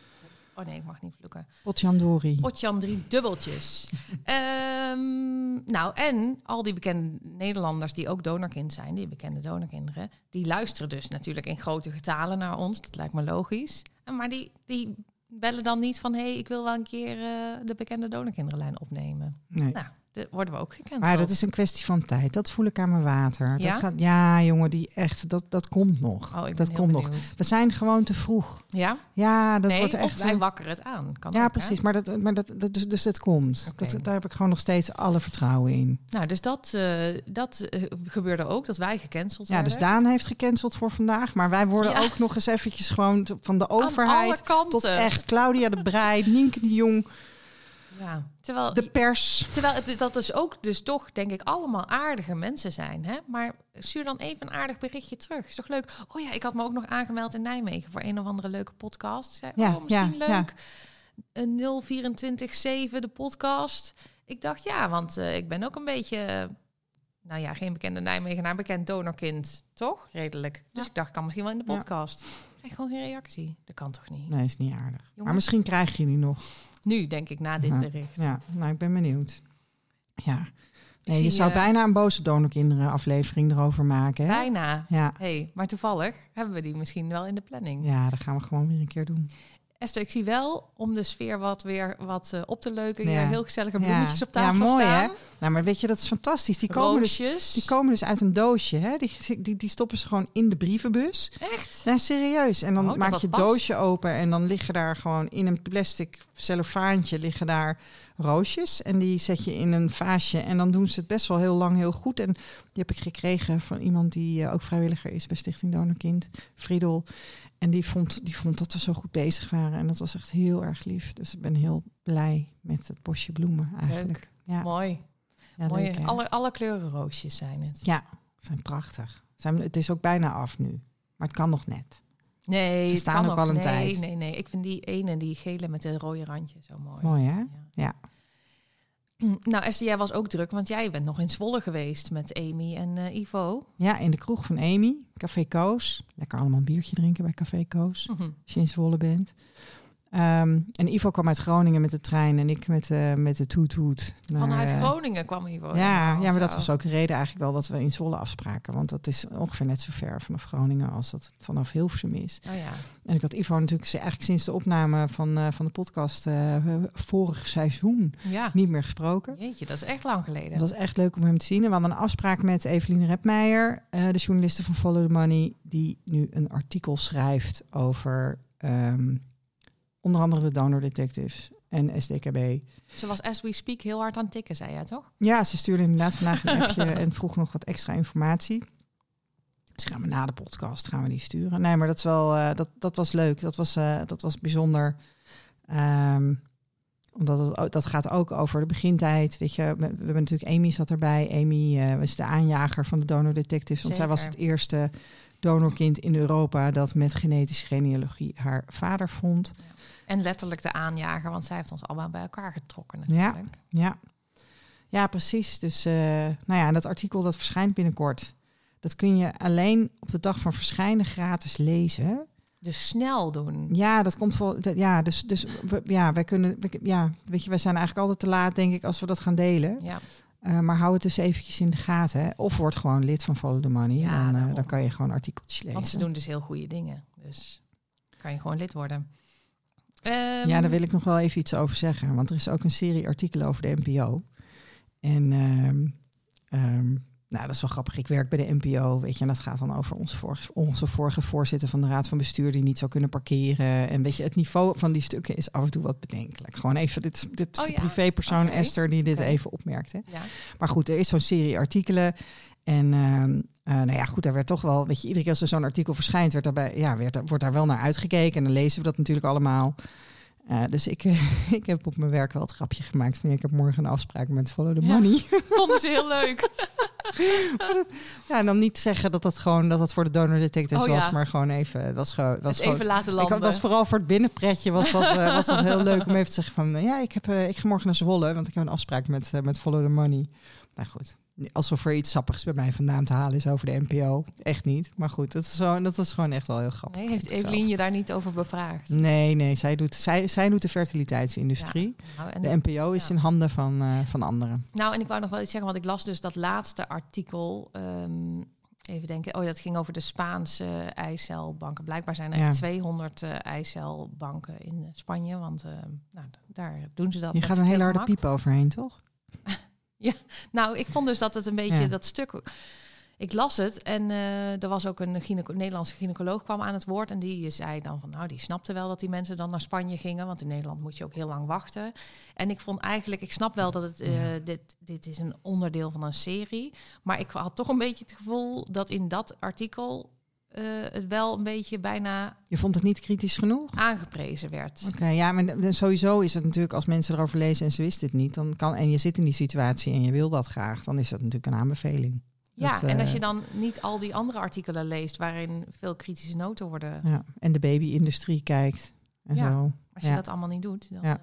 Oh nee, ik mag niet vloeken. Potjandori. Potjan drie dubbeltjes. Ehm, nou, en al die bekende Nederlanders die ook donorkind zijn, die bekende donorkinderen, die luisteren dus natuurlijk in grote getalen naar ons. Dat lijkt me logisch. Maar die, die bellen dan niet van, hé, hey, ik wil wel een keer eh, de bekende donorkinderenlijn opnemen. Nee. Nou, de, worden we ook gecanceld. Maar dat is een kwestie van tijd. Dat voel ik aan mijn water. Ja? Dat gaat, ja, jongen, die echt, dat, dat komt nog. Oh, dat komt nog. We zijn gewoon te vroeg. Ja? Ja, dat nee, wordt echt. wij wakkeren het aan. Kan ja, ook, hè? precies. Maar, dat, maar dat, dat, dus, dus het komt. Dat, daar heb ik gewoon nog steeds alle vertrouwen in. Nou, dus dat, eh, dat eh, gebeurde ook, dat wij gecanceld Ja, werden. dus Daan heeft gecanceld voor vandaag. Maar wij worden Ja. ook nog eens eventjes gewoon van de overheid tot echt Claudia de Breij, Nienke de Jong, Ja, terwijl, de pers. terwijl het, dat dus ook dus toch, denk ik, allemaal aardige mensen zijn. Hè? Maar stuur dan even een aardig berichtje terug. Is toch leuk? Oh ja, ik had me ook nog aangemeld in Nijmegen voor een of andere leuke podcast. Zei, Ja, oh, misschien ja, leuk. Een 0247, de podcast. Ik dacht, ja, want eh, ik ben ook een beetje... eh, nou ja, geen bekende Nijmegenaar, bekend donorkind. Toch? Redelijk. Dus ik dacht, kan misschien wel in de podcast. Ik krijg gewoon geen reactie. Dat kan toch niet? Nee, is niet aardig. Maar misschien krijg je die nog. Nu, denk ik, na dit bericht. Ja, nou, ik ben benieuwd. Ja. Nee, zie, je zou eh, bijna een boze donorkinderen aflevering erover maken. Hè? Bijna. Ja. hey, maar toevallig hebben we die misschien wel in de planning. ja, dat gaan we gewoon weer een keer doen. Esther, ik zie wel om de sfeer wat weer wat eh, op te leuken. Ja. Ja. heel gezellige Ja. bloemetjes op Ja, tafel mooi, staan. hè? Nou, maar weet je, dat is fantastisch. Die komen, dus, die komen dus uit een doosje. Hè? Die, die, die stoppen ze gewoon in de brievenbus. Echt? Ja, serieus. En dan Oh, maak je het doosje open en dan liggen daar gewoon in een plastic cellofaantje liggen daar roosjes. En die zet je in een vaasje en dan doen ze het best wel heel lang heel goed. En die heb ik gekregen van iemand die eh, ook vrijwilliger is bij Stichting Donorkind, Friedel. En die vond, die vond dat we zo goed bezig waren. En dat was echt heel erg lief. Dus ik ben heel blij met het bosje bloemen eigenlijk. Ja, Mooi. ja leuk, alle, alle kleuren roosjes zijn het. Ja, zijn prachtig. Zijn, het is ook bijna af nu. Maar het kan nog net. Nee, Ze het staan kan ook nog. al een nee, tijd. Nee, nee, ik vind die ene, die gele met de rode randje zo mooi. Mooi hè? Ja. Nou, Esther, jij was ook druk, want jij bent nog in Zwolle geweest met Amy en eh, Ivo. Ja, in de kroeg van Amy, Café Koos. Lekker allemaal een biertje drinken bij Café Koos, Mhm. als je in Zwolle bent. Ehm, en Ivo kwam uit Groningen met de trein en ik met, eh met de toet-toet. Vanuit eh, Groningen kwam Ivo. Ja, ja, maar dat was ook de reden eigenlijk wel dat we in Zwolle afspraken. Want dat is ongeveer net zo ver vanaf Groningen als dat vanaf Hilversum is. Oh ja. En ik had Ivo natuurlijk eigenlijk sinds de opname van, eh, van de podcast vorig seizoen Ja. niet meer gesproken. Jeetje, dat is echt lang geleden. Het was echt leuk om hem te zien. En we hadden een afspraak met Eveline Repmeijer, de journaliste van Follow the Money, die nu een artikel schrijft over ehm, onder andere de donor detectives en SDKB. Ze was as we speak heel hard aan het tikken, zei jij toch? Ja, ze stuurde inderdaad vandaag een appje en vroeg nog wat extra informatie. Dus gaan we na de podcast gaan we die sturen. Nee, maar dat, is wel, eh, dat, dat was leuk. Dat was, eh, dat was bijzonder. Ehm, omdat het, dat gaat ook over de begintijd. Weet je, we, hebben natuurlijk Amy zat erbij. Amy eh, was de aanjager van de donor detectives. Want zij was het eerste donorkind in Europa dat met genetische genealogie haar vader vond. En letterlijk de aanjager, want zij heeft ons allemaal bij elkaar getrokken natuurlijk. Ja, ja precies. Dus eh, nou ja, dat artikel dat verschijnt binnenkort. Dat kun je alleen op de dag van verschijnen gratis lezen. Dus snel doen. Ja, dat komt vol. dat- Ja, dus, dus we, ja, wij kunnen. we- Ja, weet je, wij zijn eigenlijk altijd te laat, denk ik, als we dat gaan delen. Ja. Eh, maar hou het dus eventjes in de gaten. Hè. Of word gewoon lid van Follow the Money. Ja, dan, eh, dan kan je gewoon artikeltjes lezen. Want ze doen dus heel goede dingen. Dus kan je gewoon lid worden. Ehm, Ja, daar wil ik nog wel even iets over zeggen. Want er is ook een serie artikelen over de NPO. En ehm, nou, dat is wel grappig. Ik werk bij de NPO, weet je. En dat gaat dan over onze vorige, onze vorige voorzitter van de Raad van Bestuur... die niet zou kunnen parkeren. En weet je, het niveau van die stukken is af en toe wat bedenkelijk. Gewoon even, dit, is- dit is Oh de ja, privépersoon oké. Esther die dit even opmerkte. Ja. Maar goed, er is zo'n serie artikelen. En ehm, eh, nou ja, goed, daar werd toch wel, weet je, iedere keer als er zo'n artikel verschijnt, werd daarbij, ja, werd, wordt daar wel naar uitgekeken. En dan lezen we dat natuurlijk allemaal. Eh, dus ik, ik heb op mijn werk wel het grapje gemaakt van ja, ik heb morgen een afspraak met Follow the Ja. Money. Vonden ze heel leuk. ja, en dan niet zeggen dat dat gewoon dat dat voor de donor detectives Oh, ja. was, maar gewoon even, was gewoon, was gewoon even laten ik landen. had- was vooral voor het binnenpretje was dat, eh, was dat heel leuk om even te zeggen van... eh, ja, ik, heb, eh, ik ga morgen naar Zwolle, want ik heb een afspraak met, met Follow the Money. Nou goed, alsof er iets sappigs bij mij vandaan te halen is over de NPO. Echt niet. Maar goed, dat is, zo, dat is gewoon echt wel heel grappig. Nee, heeft Evelien je daar niet over bevraagd? Nee, nee, zij doet, zij, zij doet de fertiliteitsindustrie. Nou, De NPO is in handen van, eh, van anderen. nou, en ik wou nog wel iets zeggen, want ik las dus dat laatste artikel. ehm, even denken, oh, dat ging over de Spaanse eicelbanken. Blijkbaar zijn er Ja. echt 200 eh, eicelbanken in Spanje, want eh, nou, daar doen ze dat. Je gaat een hele harde gemak. piep overheen, toch? Nou, ik vond dus dat het een beetje Ja. dat stuk. Ik las het en eh, er was ook een Nederlandse gynaecoloog kwam aan het woord en die zei dan van, nou, die snapte wel dat die mensen dan naar Spanje gingen, want in Nederland moet je ook heel lang wachten. En ik vond eigenlijk, ik snap wel dat het eh, Ja. dit dit is een onderdeel van een serie, maar ik had toch een beetje het gevoel dat in dat artikel eh, het wel een beetje bijna Je vond het niet kritisch genoeg? aangeprezen werd. Oké, ja, maar sowieso is het natuurlijk als mensen erover lezen en ze wisten het niet, dan kan en je zit in die situatie en je wil dat graag, dan is dat natuurlijk een aanbeveling. Ja, Dat, en als eh, je dan niet al die andere artikelen leest waarin veel kritische noten worden Ja, en de baby-industrie kijkt en Ja. zo. Als je dat allemaal niet doet. Dan, ehm,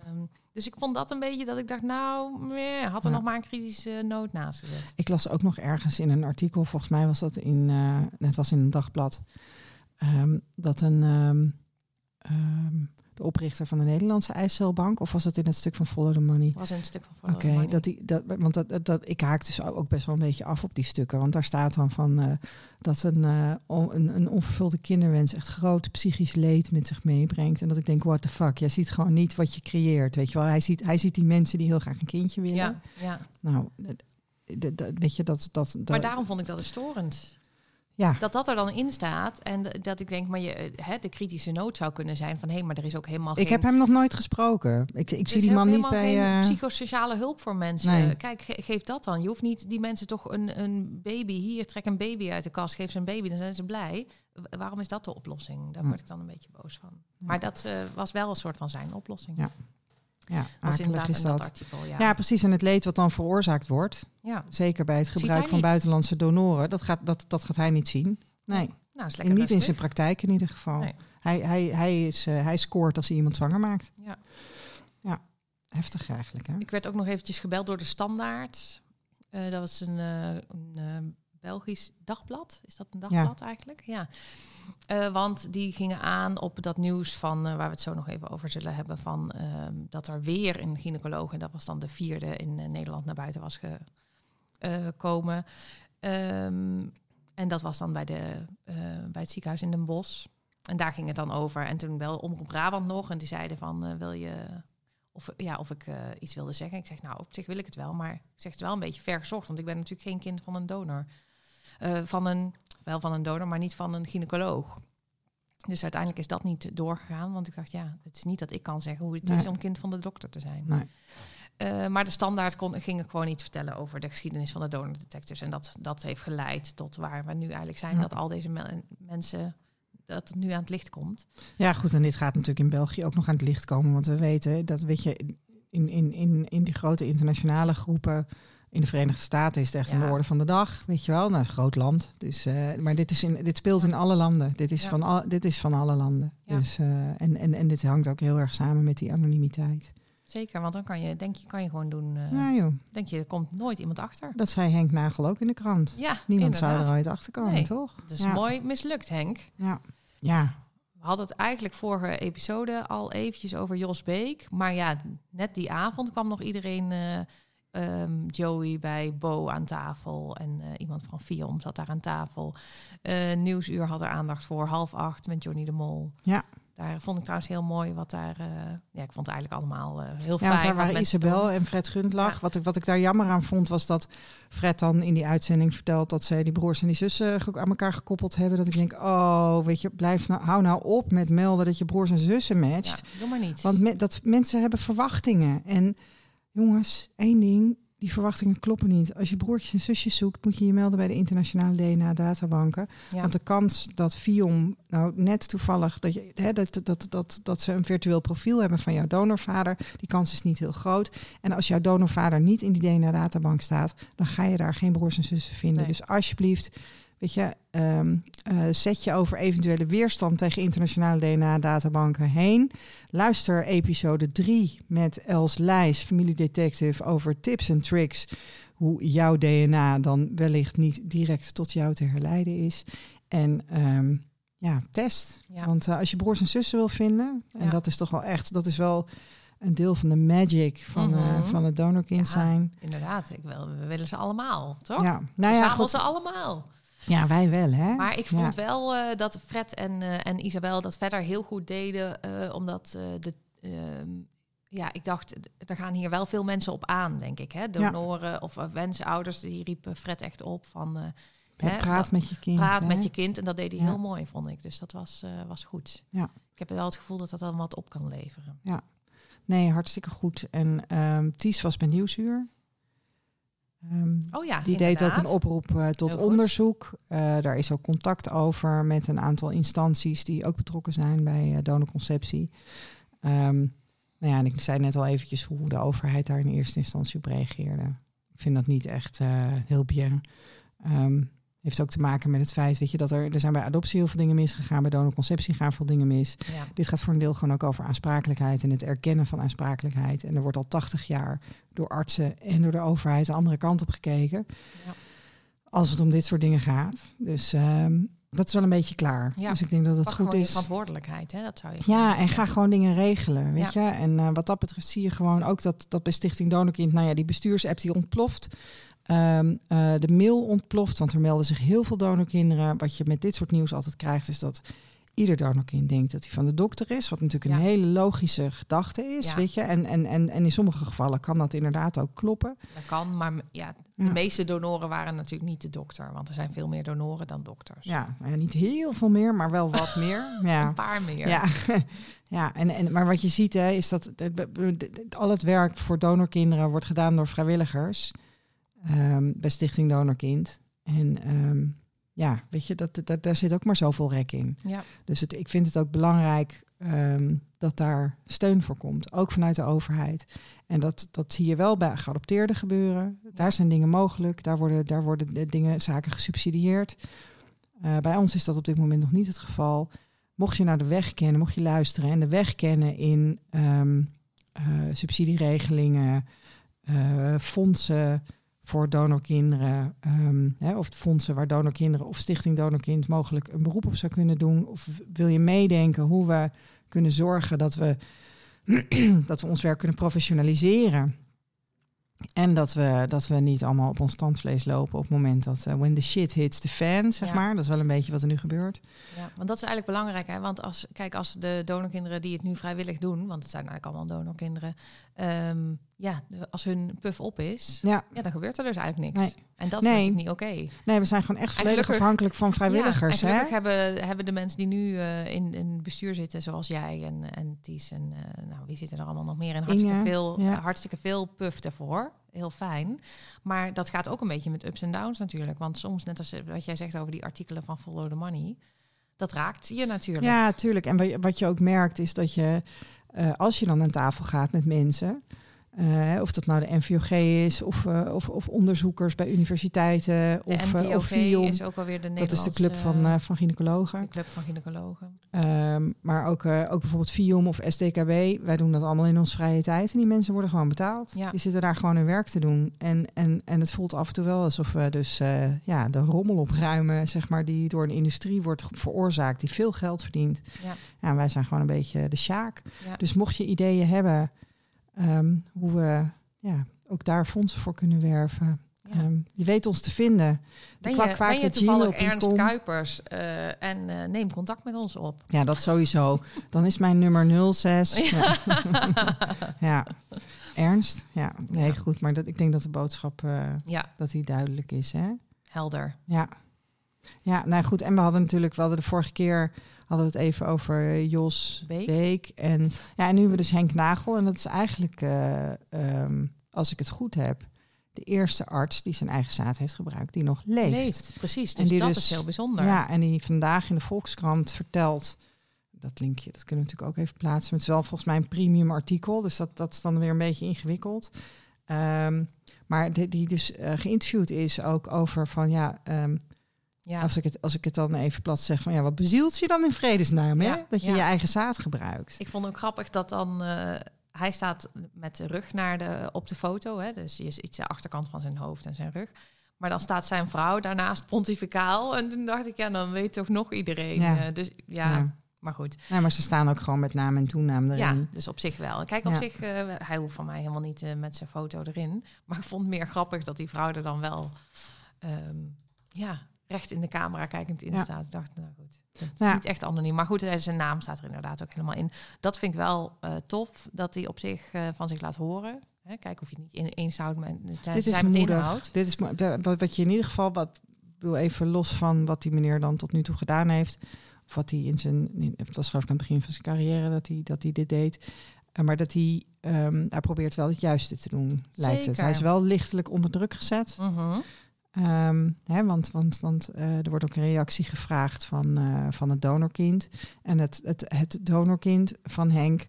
dus ik vond dat een beetje dat ik dacht, nou, meh, had er nog maar een kritische noot naast gezet. Ik las ook nog ergens in een artikel, volgens mij was dat in, eh het was in een dagblad, ehm, dat een, ehm, de oprichter van de Nederlandse IJsselbank? Of was het in het stuk van Follow the Money? was in het stuk van Follow the dat die, dat, want dat, dat, dat, ik haak dus ook best wel een beetje af op die stukken. Want daar staat dan van eh, dat een, eh, on- een, een onvervulde kinderwens echt groot psychisch leed met zich meebrengt. En dat ik denk, what the fuck, jij ziet gewoon niet wat je creëert. Weet je wel, hij ziet, hij ziet die mensen die heel graag een kindje willen. Ja, ja. Nou, dat- dat- dat- weet je, dat... dat, dat maar daarom vond ik dat storend. Ja, Dat dat er dan in staat en dat ik denk, maar je, eh, hè, de kritische noot zou kunnen zijn van hé, maar er is ook helemaal ik geen... heb hem nog nooit gesproken. Ik, ik zie die man niet bij... eh, psychosociale hulp voor mensen. Nee. Kijk, ge- geef dat dan. Je hoeft niet die mensen toch een, een baby hier, trek een baby uit de kast, geef ze een baby, dan zijn ze blij. Waarom is dat de oplossing? Daar Hm. word ik dan een beetje boos van. Maar dat eh, was wel een soort van zijn oplossing. Ja, Ja, was inderdaad is in dat artikel. Ja. Ja, precies. En het leed wat dan veroorzaakt wordt, ja. zeker bij het gebruik van buitenlandse donoren, dat gaat, dat, dat gaat hij niet zien. Nee, Nou, is en lekker niet in zijn praktijk in ieder geval. Nee. Hij, hij, hij, is, eh, hij scoort als hij iemand zwanger maakt. Ja. Heftig eigenlijk, hè? Ik werd ook nog eventjes gebeld door de Standaard. Eh, dat was een, eh, een Belgisch dagblad. Is dat een dagblad eigenlijk? Ja. Eh, want die gingen aan op dat nieuws van, eh, waar we het zo nog even over zullen hebben, van ehm, dat er weer een gynaecoloog, en dat was dan de vierde in eh, Nederland, naar buiten was gekomen. en dat was dan bij, de, bij het ziekenhuis in Den Bosch. En daar ging het dan over. En toen wel Omroep Brabant nog. En die zeiden van, wil je... Of, ja, of ik iets wilde zeggen. Ik zeg, nou, op zich wil ik het wel. Maar ik zeg het wel een beetje ver gezocht. Want ik ben natuurlijk geen kind van een donor. Eh, van een, wel van een donor, maar niet van een gynaecoloog. Dus uiteindelijk is dat niet doorgegaan. Want ik dacht, ja, het is niet dat ik kan zeggen hoe het Nee. is om kind van de dokter te zijn. Nee. Eh, maar de standaard kon, ging ik gewoon iets vertellen over de geschiedenis van de donordetectors. En dat, dat heeft geleid tot waar we nu eigenlijk zijn. Ja. Dat al deze me- mensen, dat het nu aan het licht komt. Ja, goed. En dit gaat natuurlijk in België ook nog aan het licht komen. Want we weten dat, weet je, in, in, in, in die grote internationale groepen in de Verenigde Staten is het echt Ja. een orde van de dag. Weet je wel, nou, het is een groot land. Dus, eh, maar dit, is in, dit speelt in alle landen. Dit is, Ja. van, al, dit is van alle landen. Ja. Dus, eh, en, en, en dit hangt ook heel erg samen met die anonimiteit. Zeker, want dan kan je, denk je, kan je gewoon doen. ja, joh. Denk je, er komt nooit iemand achter. Dat zei Henk Nagel ook in de krant. Ja, Niemand zou er ooit achter komen, Nee. toch? Het is mooi mislukt, Henk. Ja. ja, We hadden het eigenlijk vorige episode al eventjes over Jos Beek. Maar ja, net die avond kwam nog iedereen... ehm, Joey bij Bo aan tafel en eh, iemand van Fiom zat daar aan tafel. Eh, Nieuwsuur had er aandacht voor, half acht met Johnny de Mol. Ja. Daar vond ik trouwens heel mooi wat daar... eh, ja, ik vond het eigenlijk allemaal heel Ja, fijn. want daar waren Isabel en Fred Gundlach. Ja. Wat, ik, wat ik daar jammer aan vond, was dat Fred dan in die uitzending vertelt dat zij die broers en die zussen aan elkaar gekoppeld hebben. Dat ik denk, oh, weet je, blijf nou, hou nou op met melden dat je broers en zussen matcht. Ja, doe maar niet. Want me- dat, mensen hebben verwachtingen. En jongens, één ding, die verwachtingen kloppen niet. Als je broertjes en zusjes zoekt, moet je je melden bij de internationale DNA-databanken. ja. Want de kans dat Viom, nou net toevallig, dat, je, hè, dat, dat, dat, dat ze een virtueel profiel hebben van jouw donorvader, die kans is niet heel groot. En als jouw donorvader niet in die DNA-databank staat, dan ga je daar geen broers en zussen vinden. Nee. Dus alsjeblieft, weet je, ehm, eh, zet je over eventuele weerstand tegen internationale DNA-databanken heen. Luister episode 3 met Els Lijs, familiedetective, over tips en tricks hoe jouw DNA dan wellicht niet direct tot jou te herleiden is. En ehm, ja, test. Ja. Want eh, als je broers en zussen wil vinden, en Ja. dat is toch wel echt, dat is wel een deel van de magic van, Mhm. van het donorkind Ja. zijn. Inderdaad, ik wil, we willen ze allemaal, toch? Ja, nou ja, goed. ze allemaal. Ja, wij wel, hè? Maar ik Ja. vond wel eh, dat Fred en, eh, en Isabel dat verder heel goed deden. eh, omdat de. ehm, ja, ik dacht, er gaan hier wel veel mensen op aan, denk ik. Hè? Donoren of wensouders, die riepen Fred echt op van... Ja, hè, praat met je kind. praat hè? met je kind. En dat deed hij Ja. heel mooi, vond ik. Dus dat was, was goed. Ja. Ik heb wel het gevoel dat dat dan wat op kan leveren. Nee, hartstikke goed. En ehm Ties was bij Nieuwsuur. Ehm, Oh ja, Die deed ook een oproep eh, tot Heel onderzoek. Eh, daar is ook contact over met een aantal instanties die ook betrokken zijn bij eh donorconceptie. Ehm, nou ja, en ik zei net al eventjes hoe de overheid daar in eerste instantie op reageerde. Ik vind dat niet echt heel bien. Ehm, heeft ook te maken met het feit, weet je, dat er, er zijn bij adoptie heel veel dingen misgegaan, bij donorconceptie gaan veel dingen mis. Ja. Dit gaat voor een deel gewoon ook over aansprakelijkheid en het erkennen van aansprakelijkheid. En er wordt al 80 jaar door artsen en door de overheid de andere kant op gekeken. Ja. Als het om dit soort dingen gaat. Dus ehm, dat is wel een beetje klaar. Ja. Dus ik denk dat het Pak goed is. verantwoordelijkheid, hè? Dat zou je Ja, en ga gewoon dingen regelen, weet Ja. je. En eh, wat dat betreft zie je gewoon ook dat, dat bij Stichting Donorkind... nou ja, die bestuursapp die ontploft. Ehm, eh, de mail ontploft, want er melden zich heel veel donorkinderen. Wat je met dit soort nieuws altijd krijgt, is dat ieder donorkind denkt dat hij van de dokter is. Wat natuurlijk een Ja. hele logische gedachte is, Ja. weet je. En, en, en, en in sommige gevallen kan dat inderdaad ook kloppen. Dat kan, maar ja, de Ja. meeste donoren waren natuurlijk niet de dokter. Want er zijn veel meer donoren dan dokters. Ja, ja, niet heel veel meer, maar wel wat meer. Ja. Een paar meer. Ja, ja en, en, maar wat je ziet hè, is dat het- al het werk voor donorkinderen wordt gedaan door vrijwilligers ehm, bij Stichting Donorkind. En ehm, ja, weet je, dat, dat, daar zit ook maar zoveel rek in. Ja. Dus het, ik vind het ook belangrijk ehm, dat daar steun voor komt, ook vanuit de overheid. En dat, dat zie je wel bij geadopteerden gebeuren. Daar zijn dingen mogelijk, daar worden, daar worden de dingen, zaken gesubsidieerd. Eh, bij ons is dat op dit moment nog niet het geval. Mocht je nou de weg kennen, mocht je luisteren en de weg kennen in eh, subsidieregelingen, eh, fondsen voor donorkinderen, ehm, hè, of fondsen waar donorkinderen of Stichting Donorkind mogelijk een beroep op zou kunnen doen, of wil je meedenken hoe we kunnen zorgen dat we, dat we ons werk kunnen professionaliseren. En dat we, dat we niet allemaal op ons tandvlees lopen op het moment dat eh, when the shit hits the fan, zeg Ja. maar. Dat is wel een beetje wat er nu gebeurt. Ja, want dat is eigenlijk belangrijk. Hè? Want als, kijk, als de donorkinderen die het nu vrijwillig doen, want het zijn eigenlijk allemaal donorkinderen, ehm, ja, als hun puff op is, Ja, ja, dan gebeurt er dus eigenlijk niks. Nee. En dat is Nee. natuurlijk niet oké. nee, we zijn gewoon echt volledig gelukkig- afhankelijk van vrijwilligers. Ja, en hè? hebben, hebben de mensen die nu eh, in, in bestuur zitten, zoals jij en, en Ties en eh, nou, wie zitten er allemaal nog meer in? Hartstikke, Inge, veel, ja. eh, hartstikke veel puff ervoor. Heel fijn. Maar dat gaat ook een beetje met ups en downs natuurlijk. Want soms, net als wat jij zegt over die artikelen van Follow the Money, dat raakt je natuurlijk. Ja, tuurlijk. En wa- wat je ook merkt is dat je, als je dan aan tafel gaat met mensen, eh, of dat nou de NVOG is, of, eh, of, of onderzoekers bij universiteiten, De of, eh, NVOG of is ook alweer de Dat Nederlandse... is de club van, eh, van gynaecologen. de club van gynaecologen. Ehm, maar ook, ook bijvoorbeeld FIOM of SDKB. Wij doen dat allemaal in onze vrije tijd. En die mensen worden gewoon betaald. Ja. Die zitten daar gewoon hun werk te doen. En, en, en het voelt af en toe wel alsof we dus ja, de rommel opruimen, zeg maar, die door een industrie wordt veroorzaakt, die veel geld verdient. Ja. Ja, wij zijn gewoon een beetje de sjaak. Ja. Dus mocht je ideeën hebben ehm, hoe we ja, ook daar fondsen voor kunnen werven. Ja. ehm, je weet ons te vinden. Ben je, ben je toevallig. Ernst Kuipers eh, en eh, neem contact met ons op. Ja, dat sowieso. Dan is mijn nummer 06. Ja. ja. Ernst? Ja, nee, Ja. goed. Maar dat, ik denk dat de boodschap eh, dat die duidelijk is. Hè? helder. Ja. Ja, nou goed. En we hadden natuurlijk, we hadden de vorige keer hadden we het even over Jos Beek. Beek. En, ja, en nu hebben we dus Henk Nagel. En dat is eigenlijk, eh, ehm, als ik het goed heb, de eerste arts die zijn eigen zaad heeft gebruikt, die nog leeft. Leeft, precies. En Dus die dat dus- is heel bijzonder. Ja, en die vandaag in de Volkskrant vertelt. Dat linkje, dat kunnen we natuurlijk ook even plaatsen. Het is wel volgens mij een premium artikel, dus dat, dat is dan weer een beetje ingewikkeld. Ehm, maar die, die dus eh, geïnterviewd is ook over van ja, ehm, Ja. als, ik het, als ik het dan even plat zeg van ja, wat bezielt je dan in vredesnaam, hè? Ja, Dat je ja. je eigen zaad gebruikt. Ik vond het ook grappig dat dan... eh, hij staat met de rug naar de, op de foto. Hè? Dus je ziet de achterkant van zijn hoofd en zijn rug. Maar dan staat zijn vrouw daarnaast pontificaal. En toen dacht ik, ja, dan weet toch nog iedereen. Ja. eh, dus ja, Ja. maar goed. Nee, maar ze staan ook gewoon met naam en toenaam erin. Ja, dus op zich wel. Kijk, op Ja. zich, eh, hij hoeft van mij helemaal niet met zijn foto erin. Maar ik vond het meer grappig dat die vrouw er dan wel ehm, ja, recht in de camera kijkend in Ja. staat. Ik dacht, nou goed, het is Ja. niet echt anoniem. Maar goed, zijn naam staat er inderdaad ook helemaal in. Dat vind ik wel eh, tof, dat hij op zich eh, van zich laat horen. Hè, kijken of je het niet in, eens houdt met zijn, Dit is zijn inhoud. Dit is wat wat je in ieder geval, wat ik bedoel even los van wat die meneer dan tot nu toe gedaan heeft, of wat hij in zijn, het was geloof ik aan het begin van zijn carrière dat hij, dat hij dit deed, Eh, maar dat hij, ehm, hij probeert wel het juiste te doen, lijkt het. Hij is wel lichtelijk onder druk gezet, Mhm. Ehm, hè, want, want, want eh, er wordt ook een reactie gevraagd van, eh, van het donorkind. En het, het, het donorkind van Henk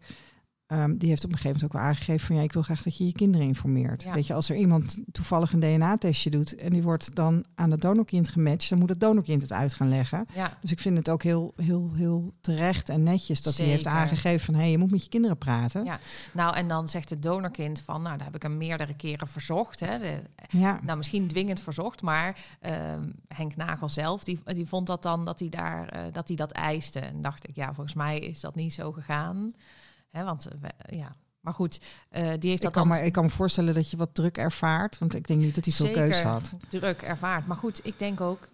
ehm, die heeft op een gegeven moment ook wel aangegeven van ja, ik wil graag dat je je kinderen informeert. Ja. Weet je, als er iemand toevallig een DNA-testje doet en die wordt dan aan het donorkind gematcht, dan moet het donorkind het uit gaan leggen. Ja, Dus ik vind het ook heel, heel, heel terecht en netjes dat hij heeft aangegeven van hé, je moet met je kinderen praten. Ja. nou en dan zegt het donorkind van, nou, daar heb ik hem meerdere keren verzocht. Hè. De- Ja. nou, misschien dwingend verzocht, maar ehm, Henk Nagel zelf, die, die vond dat dan dat hij, daar, eh, dat hij dat eiste. En dacht ik, ja, volgens mij is dat niet zo gegaan. Hè, want, eh, we- ja, maar goed, eh, die heeft Ik dat kan, dan me, ik kan me voorstellen dat je wat druk ervaart, want ik denk niet dat hij veel keus had. druk ervaard. Maar goed, ik denk ook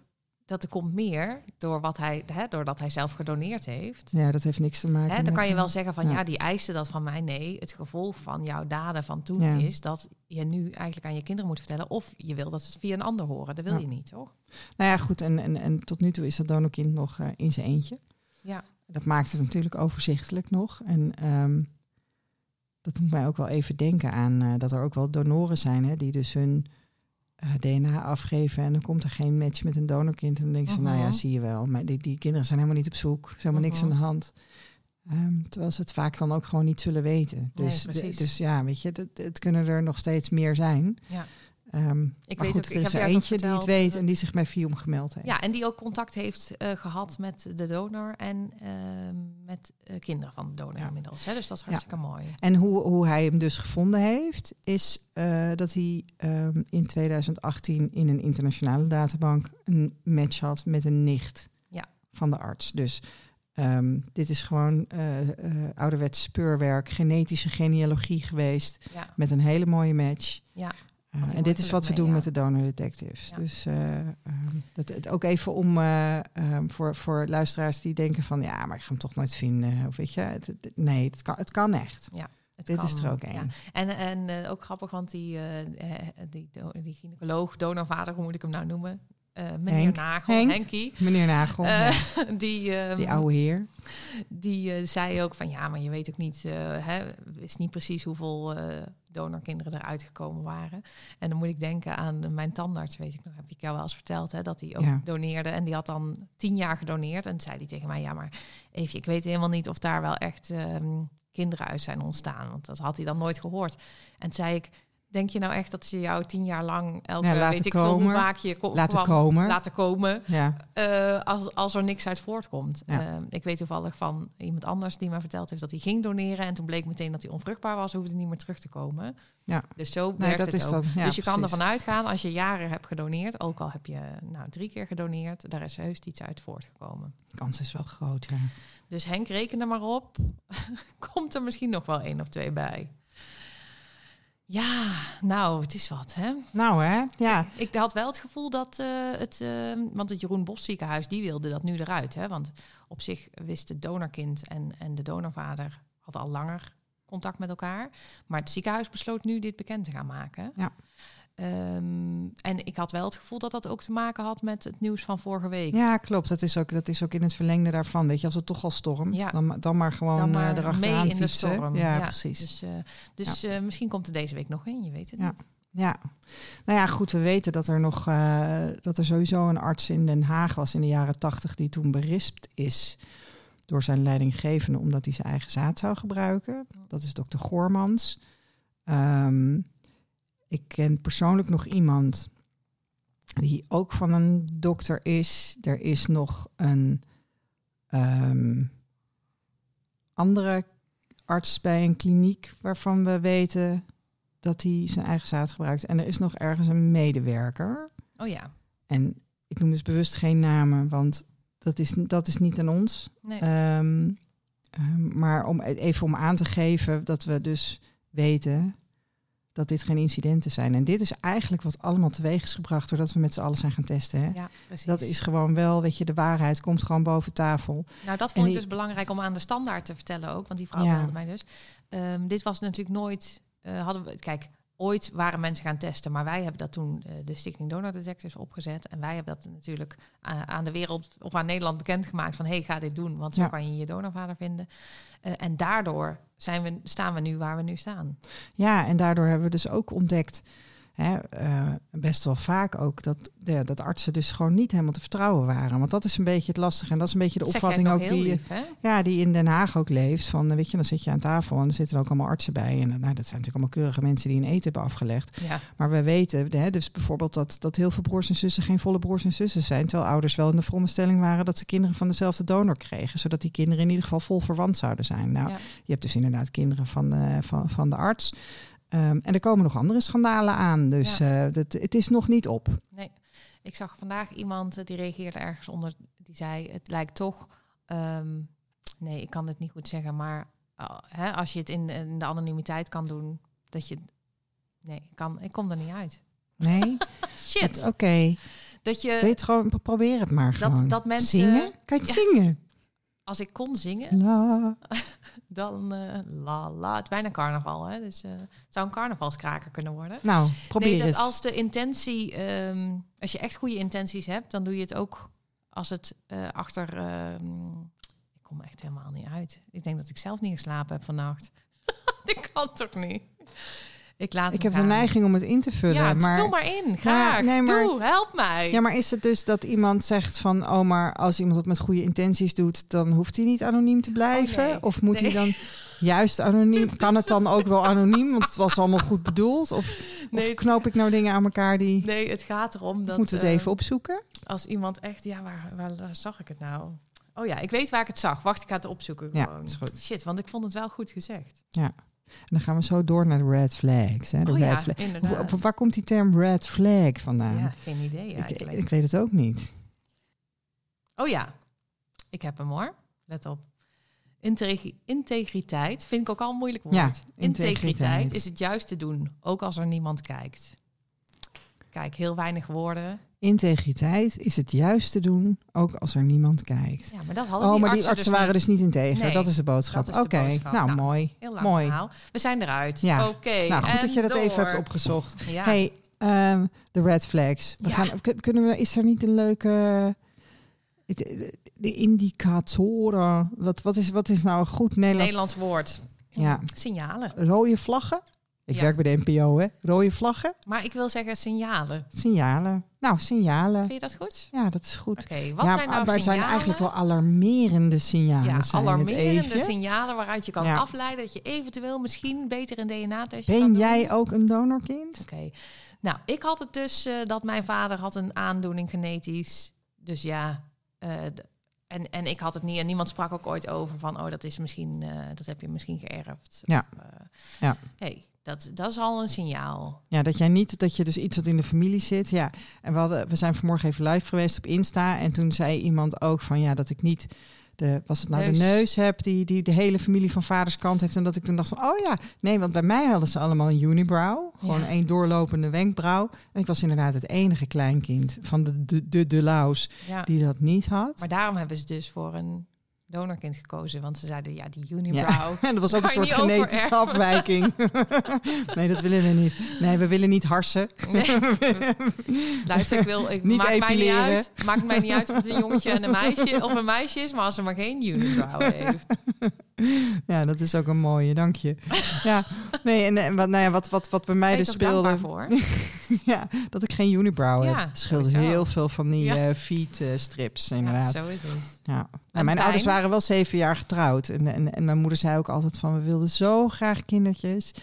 dat er komt meer door wat hij, hè, doordat hij zelf gedoneerd heeft. Ja, dat heeft niks te maken Hè, dan kan je eh, wel zeggen van ja. ja. die eiste dat van mij. Nee, het gevolg van jouw daden van toen Ja. is dat je nu eigenlijk aan je kinderen moet vertellen. Of je wil dat ze het via een ander horen. Dat wil Ja. je niet, toch? Nou ja, goed, en, en, en tot nu toe is dat donorkind nog eh, in zijn eentje. Ja. Dat maakt het natuurlijk overzichtelijk nog. En ehm, dat moet mij ook wel even denken aan eh, dat er ook wel donoren zijn hè, die dus hun eh, DNA afgeven en dan komt er geen match met een donorkind. En dan denk je, nou ja, Mhm. zie je wel. Maar die, die kinderen zijn helemaal niet op zoek. Er is helemaal niks Mhm. aan de hand. Ehm, terwijl ze het vaak dan ook gewoon niet zullen weten. Dus, dus ja, weet je, het, het kunnen er nog steeds meer zijn. Ja. Ehm, Ik weet goed, ook, er ik is heb er eentje die het weet eh, en die zich bij Fium gemeld heeft. Ja, en die ook contact heeft eh, gehad met de donor en ehm, met eh, kinderen van de donor Ja. inmiddels. Hè? Dus dat is hartstikke mooi. En hoe, hoe hij hem dus gevonden heeft, is dat hij ehm, in 2018 in een internationale databank een match had met een nicht Ja. van de arts. Dus dit is gewoon ouderwets speurwerk, genetische genealogie geweest Ja, met een hele mooie match. ja. En dit is wat we doen met ja. de donor detectives. Ja. Dus eh, ehm, dat, het ook even om eh, ehm, voor, voor luisteraars die denken van ja, maar ik ga hem toch nooit vinden. Of weet je, het, het- nee, het kan, het kan echt. Het Dit kan, is er ook ja. één. En, en eh, ook grappig, want die, eh, die, die gynaecoloog, donorvader, hoe moet ik hem nou noemen? Eh, meneer Henk. Nagel, Henk. Henkie. Meneer Nagel, Eh, ja, die, ehm, die oude heer. die eh, zei ook van ja, maar je weet ook niet, hè, wist niet precies hoeveel donorkinderen eruit gekomen waren. En dan moet ik denken aan mijn tandarts, weet ik nog, heb ik jou wel eens verteld, hè, dat hij ook Ja. doneerde. En die had dan tien jaar gedoneerd. En zei hij tegen mij, ja, maar even, ik weet helemaal niet of daar wel echt ehm, kinderen uit zijn ontstaan. Want dat had hij dan nooit gehoord. En zei ik, denk je nou echt dat ze jou tien jaar lang elke, Ja, laten weet ik veel hoe komen. vaak je ko- Laten kwam, komen. laten komen, Ja, eh, als, als er niks uit voortkomt. Ja. Eh, ik weet toevallig van iemand anders die mij verteld heeft dat hij ging doneren. En toen bleek meteen dat hij onvruchtbaar was, hoefde niet meer terug te komen. Ja. Dus zo nee, werkt dat het is ook. dan. Dus je kan precies. ervan uitgaan, als je jaren hebt gedoneerd, ook al heb je nou, drie keer gedoneerd, daar is heus iets uit voortgekomen. De kans is wel groot, ja. Dus Henk, reken er maar op. Komt er misschien nog wel één of twee bij. Ja, nou, het is wat, hè? Nou hè, ja. Ik had wel het gevoel dat eh, het... eh, want het Jeroen Bos ziekenhuis, die wilde dat nu eruit. Hè? Want op zich wist het donorkind en, en de donorvader hadden al langer contact met elkaar. Maar het ziekenhuis besloot nu dit bekend te gaan maken. Ja. Ehm, en ik had wel het gevoel dat dat ook te maken had met het nieuws van vorige week. Ja, klopt. Dat is, ook, dat is ook in het verlengde daarvan. Weet je, als het toch al stormt, Ja. dan, dan maar gewoon Dan maar eh, erachteraan mee in de fietsen. storm. Ja, precies. Dus, eh, dus eh, misschien komt er deze week nog in, je weet het niet. Ja, nou ja, goed, we weten dat er nog dat er sowieso een arts in Den Haag was in de jaren tachtig die toen berispt is door zijn leidinggevende omdat hij zijn eigen zaad zou gebruiken. Dat is dokter Goormans. Ehm, ik ken persoonlijk nog iemand die ook van een dokter is. Er is nog een ehm, andere arts bij een kliniek waarvan we weten dat hij zijn eigen zaad gebruikt. En er is nog ergens een medewerker. Oh ja, En ik noem dus bewust geen namen, want dat is, dat is niet aan ons. nee. Ehm, ehm, maar om even om aan te geven dat we dus weten dat dit geen incidenten zijn. En dit is eigenlijk wat allemaal teweeg is gebracht doordat we met z'n allen zijn gaan testen. Hè? ja, precies. Dat is gewoon wel, weet je, de waarheid komt gewoon boven tafel. Nou, dat En vond ik die- dus belangrijk om aan de standaard te vertellen ook. Want die vrouw Ja. mij dus. Ehm, dit was natuurlijk nooit... eh, hadden we, kijk, ooit waren mensen gaan testen. Maar wij hebben dat toen eh, de Stichting Donor Detectives opgezet. En wij hebben dat natuurlijk eh, aan de wereld of aan Nederland bekendgemaakt. Van, hey, ga dit doen. Want zo Ja. kan je je donorvader vinden. Eh, en daardoor zijn we, staan we nu waar we nu staan. Ja, en daardoor hebben we dus ook ontdekt hè, eh, best wel vaak ook dat, ja, dat artsen dus gewoon niet helemaal te vertrouwen waren. Want dat is een beetje het lastige. En dat is een beetje de opvatting ook die, lief, ja, die in Den Haag ook leeft. Van, eh, weet je, dan zit je aan tafel en er zitten ook allemaal artsen bij. En eh, nou, dat zijn natuurlijk allemaal keurige mensen die een eten hebben afgelegd. Ja. Maar we weten, hè, dus bijvoorbeeld dat, dat heel veel broers en zussen geen volle broers en zussen zijn. Terwijl ouders wel in de veronderstelling waren dat ze kinderen van dezelfde donor kregen. Zodat die kinderen in ieder geval vol verwant zouden zijn. Nou, Ja. je hebt dus inderdaad kinderen van de, van, van de arts. Ehm, en er komen nog andere schandalen aan. Dus eh, dat, het is nog niet op. Nee. Ik zag vandaag iemand eh, die reageerde ergens onder. Die zei: Het lijkt toch. ehm, nee, ik kan het niet goed zeggen. Maar uh, hè, als je het in, in de anonimiteit kan doen. Dat je. Nee, ik, kan, ik kom er niet uit. Nee? Shit. Oké. Dat je. Weet gewoon, probeer het maar Dat- gewoon. dat mensen- Zingen? Kan je het zingen? Als ik kon zingen, La. dan. eh, la la. Het is bijna carnaval, hè? Dus eh, het zou een carnavalskraker kunnen worden. Nou, probeer nee, dat eens. als de intentie, ehm, als je echt goede intenties hebt, dan doe je het ook als het eh, achter. ehm, ik kom echt helemaal niet uit. Ik denk dat ik zelf niet geslapen heb vannacht. dat kan toch niet? Ik laat Ik heb de neiging om het in te vullen. Ja, het- maar... vul maar in. Graag. nee, maar- Doe, help mij. Ja, maar is het dus dat iemand zegt van... oh, maar als iemand dat met goede intenties doet... dan hoeft hij niet anoniem te blijven? Oh, nee. Of moet hij dan juist anoniem? Kan het dan ook wel anoniem? Want het was allemaal goed bedoeld? Of, Nee, of knoop ik nou dingen aan elkaar die... Nee, het gaat erom dat... Moeten we het even opzoeken? Als iemand echt... Ja, waar, waar, waar zag ik het nou? Oh ja, ik weet waar ik het zag. Wacht, ik ga het opzoeken Ja, gewoon. is goed. Shit, want ik vond het wel goed gezegd. En dan gaan we zo door naar de red flags. Hè? De oh red ja, flag. inderdaad. Waar, komt die term red flag vandaan? Ja, geen idee ik, eigenlijk. ik weet het ook niet. Oh ja, ik heb hem hoor. Let op. Integ- integriteit vind ik ook al een moeilijk woord. Ja, integriteit. integriteit. is het juist te doen, ook als er niemand kijkt. Kijk, heel weinig woorden. Integriteit is het juist te doen, ook als er niemand kijkt. Ja, maar dat hadden Oh, die maar die artsen, artsen waren dus niet integer. Nee, dat is de boodschap. Oké, nou, Nou, mooi. Heel lang Mooi. verhaal. We zijn eruit. Ja. Oké. nou, goed dat je dat even hebt opgezocht. Ja. Hey, ehm, de red flags. We Ja. gaan, kunnen we, is er niet een leuke... de indicatoren. Wat, wat, is, wat is nou een goed Nederlands? Nederlands woord. Ja. Signalen. Rode vlaggen? Ik Ja. werk bij de NPO, hè? Rode vlaggen? Maar ik wil zeggen signalen. Signalen. Nou, signalen. Vind je dat goed? Ja, dat is goed. Oké, wat ja, zijn nou maar het zijn signalen? eigenlijk wel alarmerende signalen. ja, alarmerende signalen waaruit je kan Ja. afleiden dat je eventueel misschien beter een DNA-testje Ben kan doen. jij ook een donorkind? Oké. Nou, ik had het dus eh, dat mijn vader had een aandoening genetisch. Dus ja, eh, en, en ik had het niet. En niemand sprak ook ooit over van, oh, dat is misschien, eh, dat heb je misschien geërfd. Ja. Of, Ja. hey, dat, dat is al een signaal. Ja, dat jij niet, dat je dus iets wat in de familie zit. Ja, en we, hadden, we zijn vanmorgen even live geweest op Insta. En toen zei iemand ook van ja, dat ik niet de, was het nou Neus. de neus heb die, die de hele familie van vaders kant heeft. En dat ik toen dacht van oh ja, nee, want bij mij hadden ze allemaal een unibrow. Gewoon Ja. één doorlopende wenkbrauw. En ik was inderdaad het enige kleinkind van de de, de, de Laus Ja. die dat niet had. Maar daarom hebben ze dus voor een donorkind gekozen. Want ze zeiden, ja, die Ja. unibrow. En dat was ook een soort genetische afwijking. nee, dat willen we niet. Nee, we willen niet harsen. Nee. Luister, ik wil, ik, Niet maakt mij niet uit. Maakt mij niet uit of het een jongetje en een meisje of een meisje is, maar als ze maar geen unibrow heeft. Ja, dat is ook een mooie, dank je. Ja, nee, en, en wat, nou ja, wat, wat, wat bij mij dus speelde, voor? ja, dat ik geen unibrow Ja, heb. scheelt heel veel van die Ja. eh, feet eh, strips, Ja, inderdaad. zo is het. Ja. Nou, En mijn ouders waren wel zeven jaar getrouwd. En, en, en mijn moeder zei ook altijd van, we wilden zo graag kindertjes.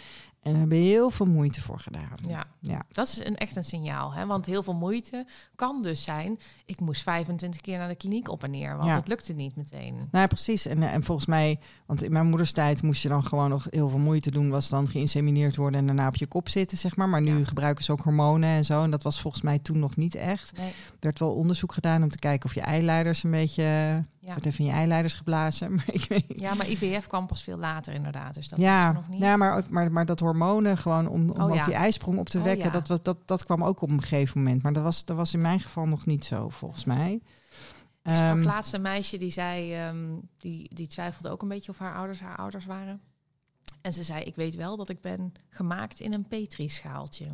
En daar hebben heel veel moeite voor gedaan. Ja, Ja. dat is een, echt een signaal. Hè? Want heel veel moeite kan dus zijn... ik moest 25 keer naar de kliniek op en neer, want Ja. het lukte niet meteen. Nou ja, precies. En, eh, en volgens mij, want in mijn moeders tijd moest je dan gewoon nog heel veel moeite doen. Was dan geïnsemineerd worden en daarna op je kop zitten, zeg maar. Maar nu Ja. gebruiken ze ook hormonen en zo. En dat was volgens mij toen nog niet echt. Nee, Er werd wel onderzoek gedaan om te kijken of je eileiders een beetje... ja. werd even in je eileiders geblazen. Maar ik weet ja, maar IVF kwam pas veel later inderdaad. Dus dat was ja, nog niet. ja maar, maar, maar dat hormonen gewoon om, om Oh, ja. die ijsprong op te Oh, wekken, ja. dat, was, dat, dat kwam ook op een gegeven moment. Maar dat was, dat was in mijn geval nog niet zo, volgens mij. Ik sprak Ehm, laatst een meisje die zei, ehm, die, die twijfelde ook een beetje of haar ouders haar ouders waren. En ze zei, ik weet wel dat ik ben gemaakt in een petrischaaltje.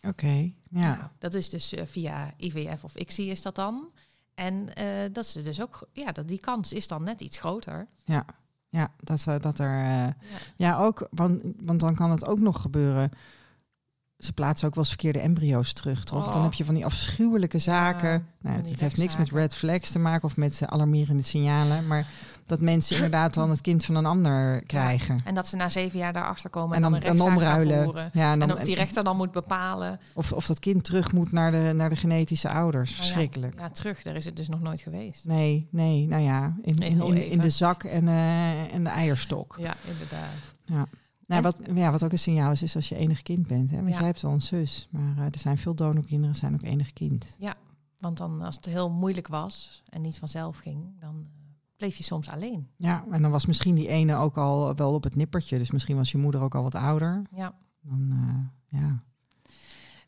Oké, ja. Nou, dat is dus eh, via IVF of ICSI is dat dan. En eh, dat ze dus ook, ja, dat die kans is dan net iets groter. Ja, ja dat, eh, dat er. eh, Ja. ja, ook, want, want dan kan het ook nog gebeuren ze plaatsen ook wel eens verkeerde embryo's terug, toch? Oh. Dan heb je van die afschuwelijke zaken. nou, het heeft niks met red flags te maken of met eh, alarmerende signalen. Maar dat mensen inderdaad dan het kind van een ander krijgen. En dat ze na zeven jaar daarachter komen En en, dan, dan, omruilen. Ja, en En dan, dat die rechter dan moet bepalen. of, of dat kind terug moet naar de, naar de genetische ouders. Nou ja, Verschrikkelijk. Ja, terug. Daar is het dus nog nooit geweest. Nee, nee, nou ja, in, in, in, de zak en, eh, en de eierstok. Ja, inderdaad. Nou, wat, ja, wat ook een signaal is, is als je enig kind bent. Hè? Want Ja. jij hebt wel een zus, maar eh, er zijn veel donorkinderen, zijn ook enig kind. Want dan, als het heel moeilijk was en niet vanzelf ging, dan eh, bleef je soms alleen. Ja, en dan was misschien die ene ook al wel op het nippertje. Dus misschien was je moeder ook al wat ouder. Ja. Dan, eh, ja.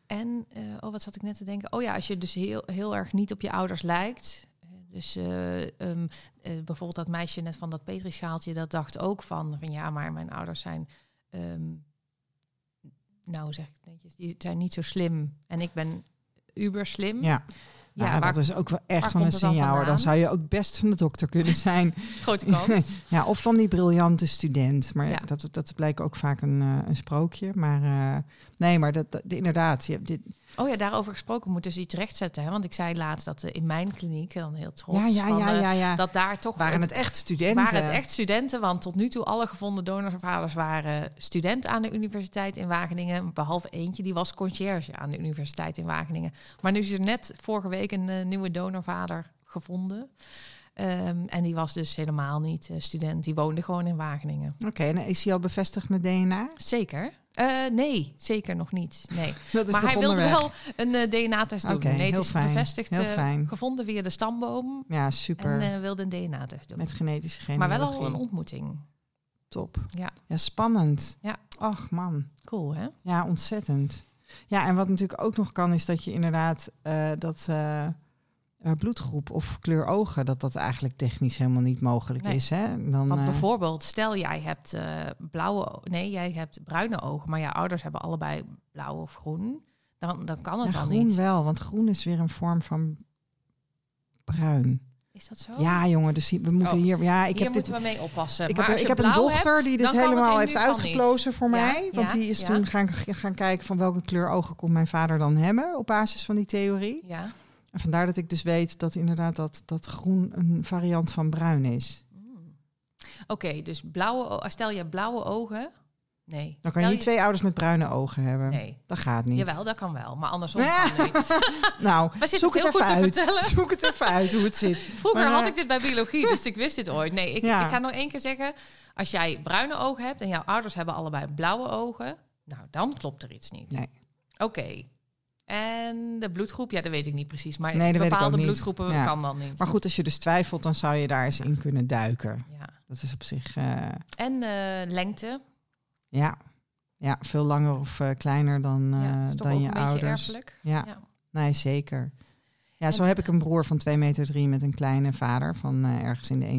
En, oh, wat zat ik net te denken? Oh ja, als je dus heel, heel erg niet op je ouders lijkt. Dus eh, ehm, eh, bijvoorbeeld dat meisje net van dat petrischaaltje, dat dacht ook van, van ja, maar mijn ouders zijn, ehm, nou zeg ik netjes, die zijn niet zo slim en ik ben uber slim. ja. Ja, Nou, waar- dat is ook wel echt van een dan signaal. Dan vandaan? zou je ook best van de dokter kunnen zijn. Grote kans. ja, of van die briljante student. Maar Ja. dat, dat blijkt ook vaak een, eh, een sprookje. Maar eh, nee, maar dat, dat- inderdaad. Je hebt dit, Oh ja, daarover gesproken moet dus iets rechtzetten. Hè? Want ik zei laatst dat eh, in mijn kliniek, dan heel trots, ja, ja, van, ja, ja, ja. dat daar toch Waren het echt studenten? waren het echt studenten, want tot nu toe alle gevonden donorvaders waren student aan de universiteit in Wageningen, behalve eentje die was conciërge aan de universiteit in Wageningen. Maar nu is er net vorige week een eh, nieuwe donorvader gevonden. Ehm, en die was dus helemaal niet eh, student, die woonde gewoon in Wageningen. Oké, en is hij al bevestigd met DNA? Zeker? Eh, nee, zeker nog niet. Nee. Dat is maar hij wilde onderweg? wel een DNA-test doen. Oké, nee, het heel is fijn, bevestigd, gevonden via de stamboom. Ja, super. En wilde een DNA-test doen. met genetische maar wel al genealogie. een ontmoeting. Top. Ja. Ja, spannend. Ja. Ach man. Cool, hè? Ja, ontzettend. Ja, en wat natuurlijk ook nog kan, is dat je inderdaad eh, dat eh, eh, bloedgroep of kleur ogen, dat dat eigenlijk technisch helemaal niet mogelijk Nee. is. Hè? Dan, Want bijvoorbeeld, stel jij hebt blauwe, nee, jij hebt bruine ogen, maar jouw ouders hebben allebei blauw of groen. Dan, dan kan het ja, al groen niet. wel, want groen is weer een vorm van bruin. Is dat zo? Ja, jongen, dus we moeten Oh. hier. Ja, ik Hier heb dit. we mee oppassen. Ik Maar heb, ik heb een dochter hebt, die dit helemaal heeft uitgeplozen voor Ja, mij. Want ja, die is ja. toen gaan, gaan kijken van welke kleur ogen kon mijn vader dan hebben op basis van die theorie. Ja. En vandaar dat ik dus weet dat inderdaad dat, dat groen een variant van bruin is. Mm. Oké, dus blauwe, stel je blauwe ogen. Nee. Dan kan je Stel niet twee ouders met bruine ogen hebben. Nee. Dat gaat niet. Jawel, dat kan wel, maar andersom kan niet. Nou, zoek het even uit. Zoek het even uit hoe het zit. Vroeger Maar, had eh, ik dit bij biologie, dus ik wist dit ooit. Nee, ik, Ja. ik ga nog één keer zeggen. Als jij bruine ogen hebt en jouw ouders hebben allebei blauwe ogen, nou, dan klopt er iets niet. Nee. Oké. En de bloedgroep, ja, dat weet ik niet precies. Maar Nee, bepaalde bloedgroepen Ja. kan dan niet. Maar goed, als je dus twijfelt, dan zou je daar eens in kunnen duiken. Ja. Dat is op zich, eh, En eh, lengte, ja. ja, veel langer of eh, kleiner dan, eh, ja, dan ook je een beetje ouders. erfelijk. Ja. Ja. nee, zeker. Ja, zo heb ik een broer van 2 meter drie met een kleine vader van eh, ergens in de 1,60.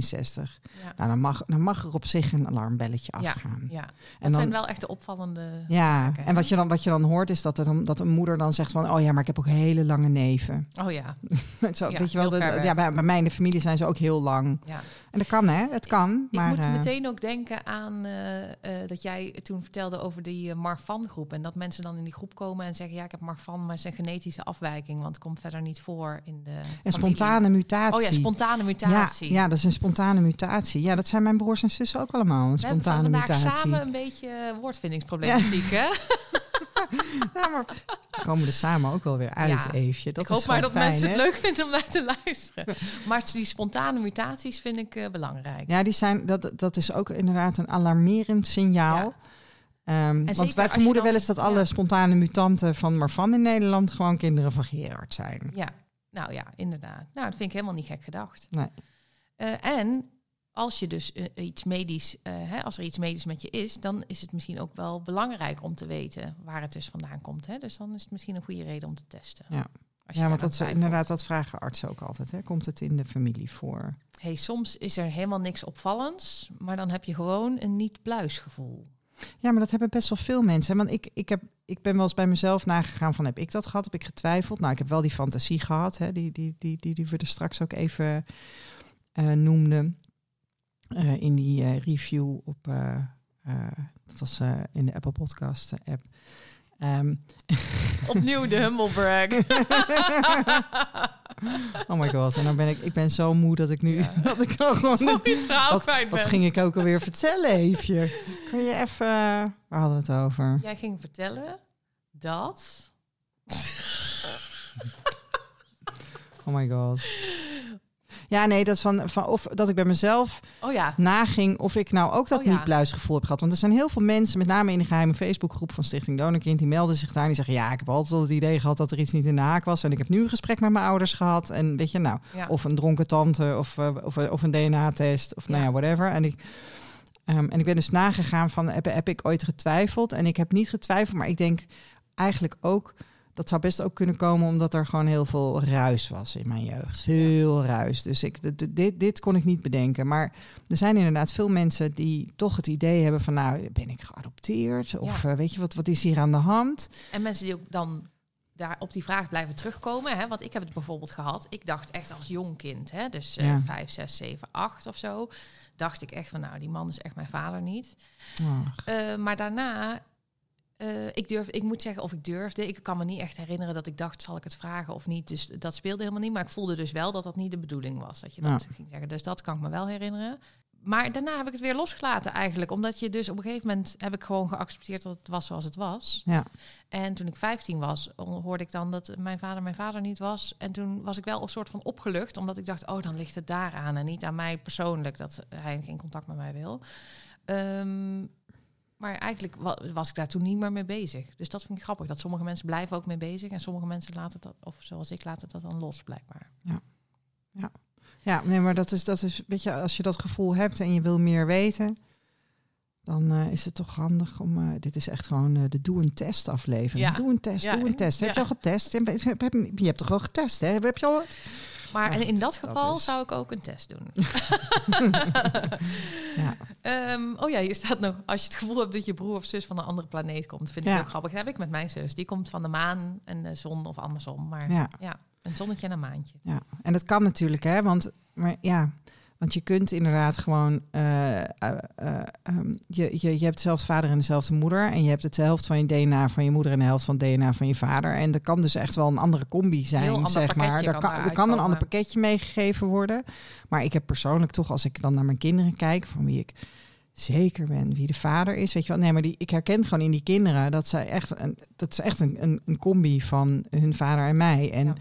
Ja. Nou, dan mag, dan mag er op zich een alarmbelletje Ja, afgaan. ja. Dat En dan, zijn wel echt de opvallende ja, zaken, en wat je, dan, wat je dan hoort is dat, er dan, dat een moeder dan zegt van... oh ja, maar ik heb ook hele lange neven. Oh ja, Zo, Ja, weet je wel, de- ja, bij, bij mij in de familie zijn ze ook heel lang. ja. En dat kan, hè? Het kan. Ik maar, moet eh, meteen ook denken aan eh, eh, dat jij toen vertelde over die Marfan-groep. En dat mensen dan in die groep komen en zeggen... ja, ik heb Marfan, maar het is een genetische afwijking... want het komt verder niet voor in de een spontane mutatie. Oh ja, spontane mutatie. Ja, ja, dat is een spontane mutatie. Ja, dat zijn mijn broers en zussen ook allemaal. Een We hebben van spontane vandaag mutatie. samen een beetje woordvindingsproblematiek, hè? Ja, maar we komen er samen ook wel weer uit, Ja. Eefje. Dat ik is hoop maar dat fijn, mensen hè? het leuk vinden om naar te luisteren. maar die spontane mutaties vind ik eh, belangrijk. Ja, die zijn, dat, dat is ook inderdaad een alarmerend signaal. Ja. Ehm, want wij vermoeden dan- wel eens dat alle ja. spontane mutanten van Marfan in Nederland gewoon kinderen van Gerard zijn. Ja, nou ja, inderdaad. Nou, dat vind ik helemaal niet gek gedacht. Nee. Eh, en als je dus eh, iets medisch, eh, hè, als er iets medisch met je is, dan is het misschien ook wel belangrijk om te weten waar het dus vandaan komt. Hè? Dus dan is het misschien een goede reden om te testen. Ja. Ja, want dat, inderdaad, dat vragen artsen ook altijd. Hè? Komt het in de familie voor? Hey, soms is er helemaal niks opvallends, maar dan heb je gewoon een niet-pluisgevoel. Ja, maar dat hebben best wel veel mensen. hè. Want ik, ik, heb, ik ben wel eens bij mezelf nagegaan van... heb ik dat gehad? Heb ik getwijfeld? Nou, ik heb wel die fantasie gehad. Hè? Die, die, die, die, die we er straks ook even eh, noemden. Eh, in die eh, review op... eh, eh, dat was eh, in de Apple Podcast app. Ehm, Opnieuw de humble brag. oh my god, en dan ben ik, ik ben zo moe dat ik nu, Ja. dat ik dan gewoon... Sorry, het verhaal wat, kwijt wat ben. ging ik ook alweer vertellen, Eefje? Kun je even... Waar hadden we het over? Jij ging vertellen dat... Oh my god. Ja, nee, dat van, van of dat ik bij mezelf Oh ja, naging of ik nou ook dat Oh ja. niet-pluisgevoel heb gehad. Want er zijn heel veel mensen, met name in de geheime Facebookgroep van Stichting Donorkind, die melden zich daar en die zeggen: Ja, ik heb altijd al het idee gehad dat er iets niet in de haak was. En ik heb nu een gesprek met mijn ouders gehad. En weet je, nou, ja. of een dronken tante of, eh, of, of een DNA-test of nou Ja. whatever. En ik, ehm, en ik ben dus nagegaan van, heb, heb ik ooit getwijfeld? En ik heb niet getwijfeld, maar ik denk eigenlijk ook... Dat zou best ook kunnen komen omdat er gewoon heel veel ruis was in mijn jeugd. Veel ruis. Dus ik, dit, dit kon ik niet bedenken. Maar er zijn inderdaad veel mensen die toch het idee hebben van... nou, ben ik geadopteerd? Of eh, weet je, wat, wat is hier aan de hand? En mensen die ook dan daar op die vraag blijven terugkomen. Hè? Want ik heb het bijvoorbeeld gehad. Ik dacht echt als jong kind, hè? dus eh Ja. 5, 6, 7, 8 of zo. Dacht ik echt van, nou, die man is echt mijn vader niet. Eh, maar daarna, eh, ik, durf, ik moet zeggen of ik durfde. Ik kan me niet echt herinneren dat ik dacht, zal ik het vragen of niet. Dus dat speelde helemaal niet. Maar ik voelde dus wel dat dat niet de bedoeling was. Dat je dat ging zeggen. Dus dat kan ik me wel herinneren. Maar daarna heb ik het weer losgelaten eigenlijk. Omdat je dus op een gegeven moment heb ik gewoon geaccepteerd dat het was zoals het was. ja, En toen ik 15 was, hoorde ik dan dat mijn vader mijn vader niet was. En toen was ik wel een soort van opgelucht, omdat ik dacht, oh, dan ligt het daaraan en niet aan mij persoonlijk dat hij geen contact met mij wil. Ehm, maar eigenlijk wa- was ik daar toen niet meer mee bezig. Dus dat vind ik grappig, dat sommige mensen blijven ook mee bezig en sommige mensen laten dat, of zoals ik, laten dat dan los blijkbaar. Ja, nee, maar dat is, dat is, weet je, als je dat gevoel hebt en je wil meer weten, dan eh, is het toch handig om. eh, dit is echt gewoon eh, de doe een test aflevering. Ja. Doe een test, Ja, doe een test. Heb ja. je al getest? Je hebt toch wel getest, hè? Heb je al? Maar en in dat geval zou ik ook een test doen. Ja. Ehm, oh ja, hier staat nog. Als je het gevoel hebt dat je broer of zus van een andere planeet komt, vind ik Ja. ook grappig. Dat heb ik met mijn zus. Die komt van de maan en de zon of andersom. Maar Ja, ja, een zonnetje en een maantje. ja. En dat kan natuurlijk, hè? Want, maar ja, want je kunt inderdaad gewoon. eh, eh, eh, ehm, je, je, je hebt dezelfde vader en dezelfde moeder. En je hebt de helft van je DNA van je moeder en de helft van het DNA van je vader. En er kan dus echt wel een andere combi zijn, zeg maar. Er kan er kan een ander pakketje meegegeven worden. Maar ik heb persoonlijk toch, als ik dan naar mijn kinderen kijk, van wie ik zeker ben wie de vader is. Weet je wel, nee, maar die, ik herken gewoon in die kinderen dat zij echt een, dat is echt een, een, een combi van hun vader en mij. En Ja.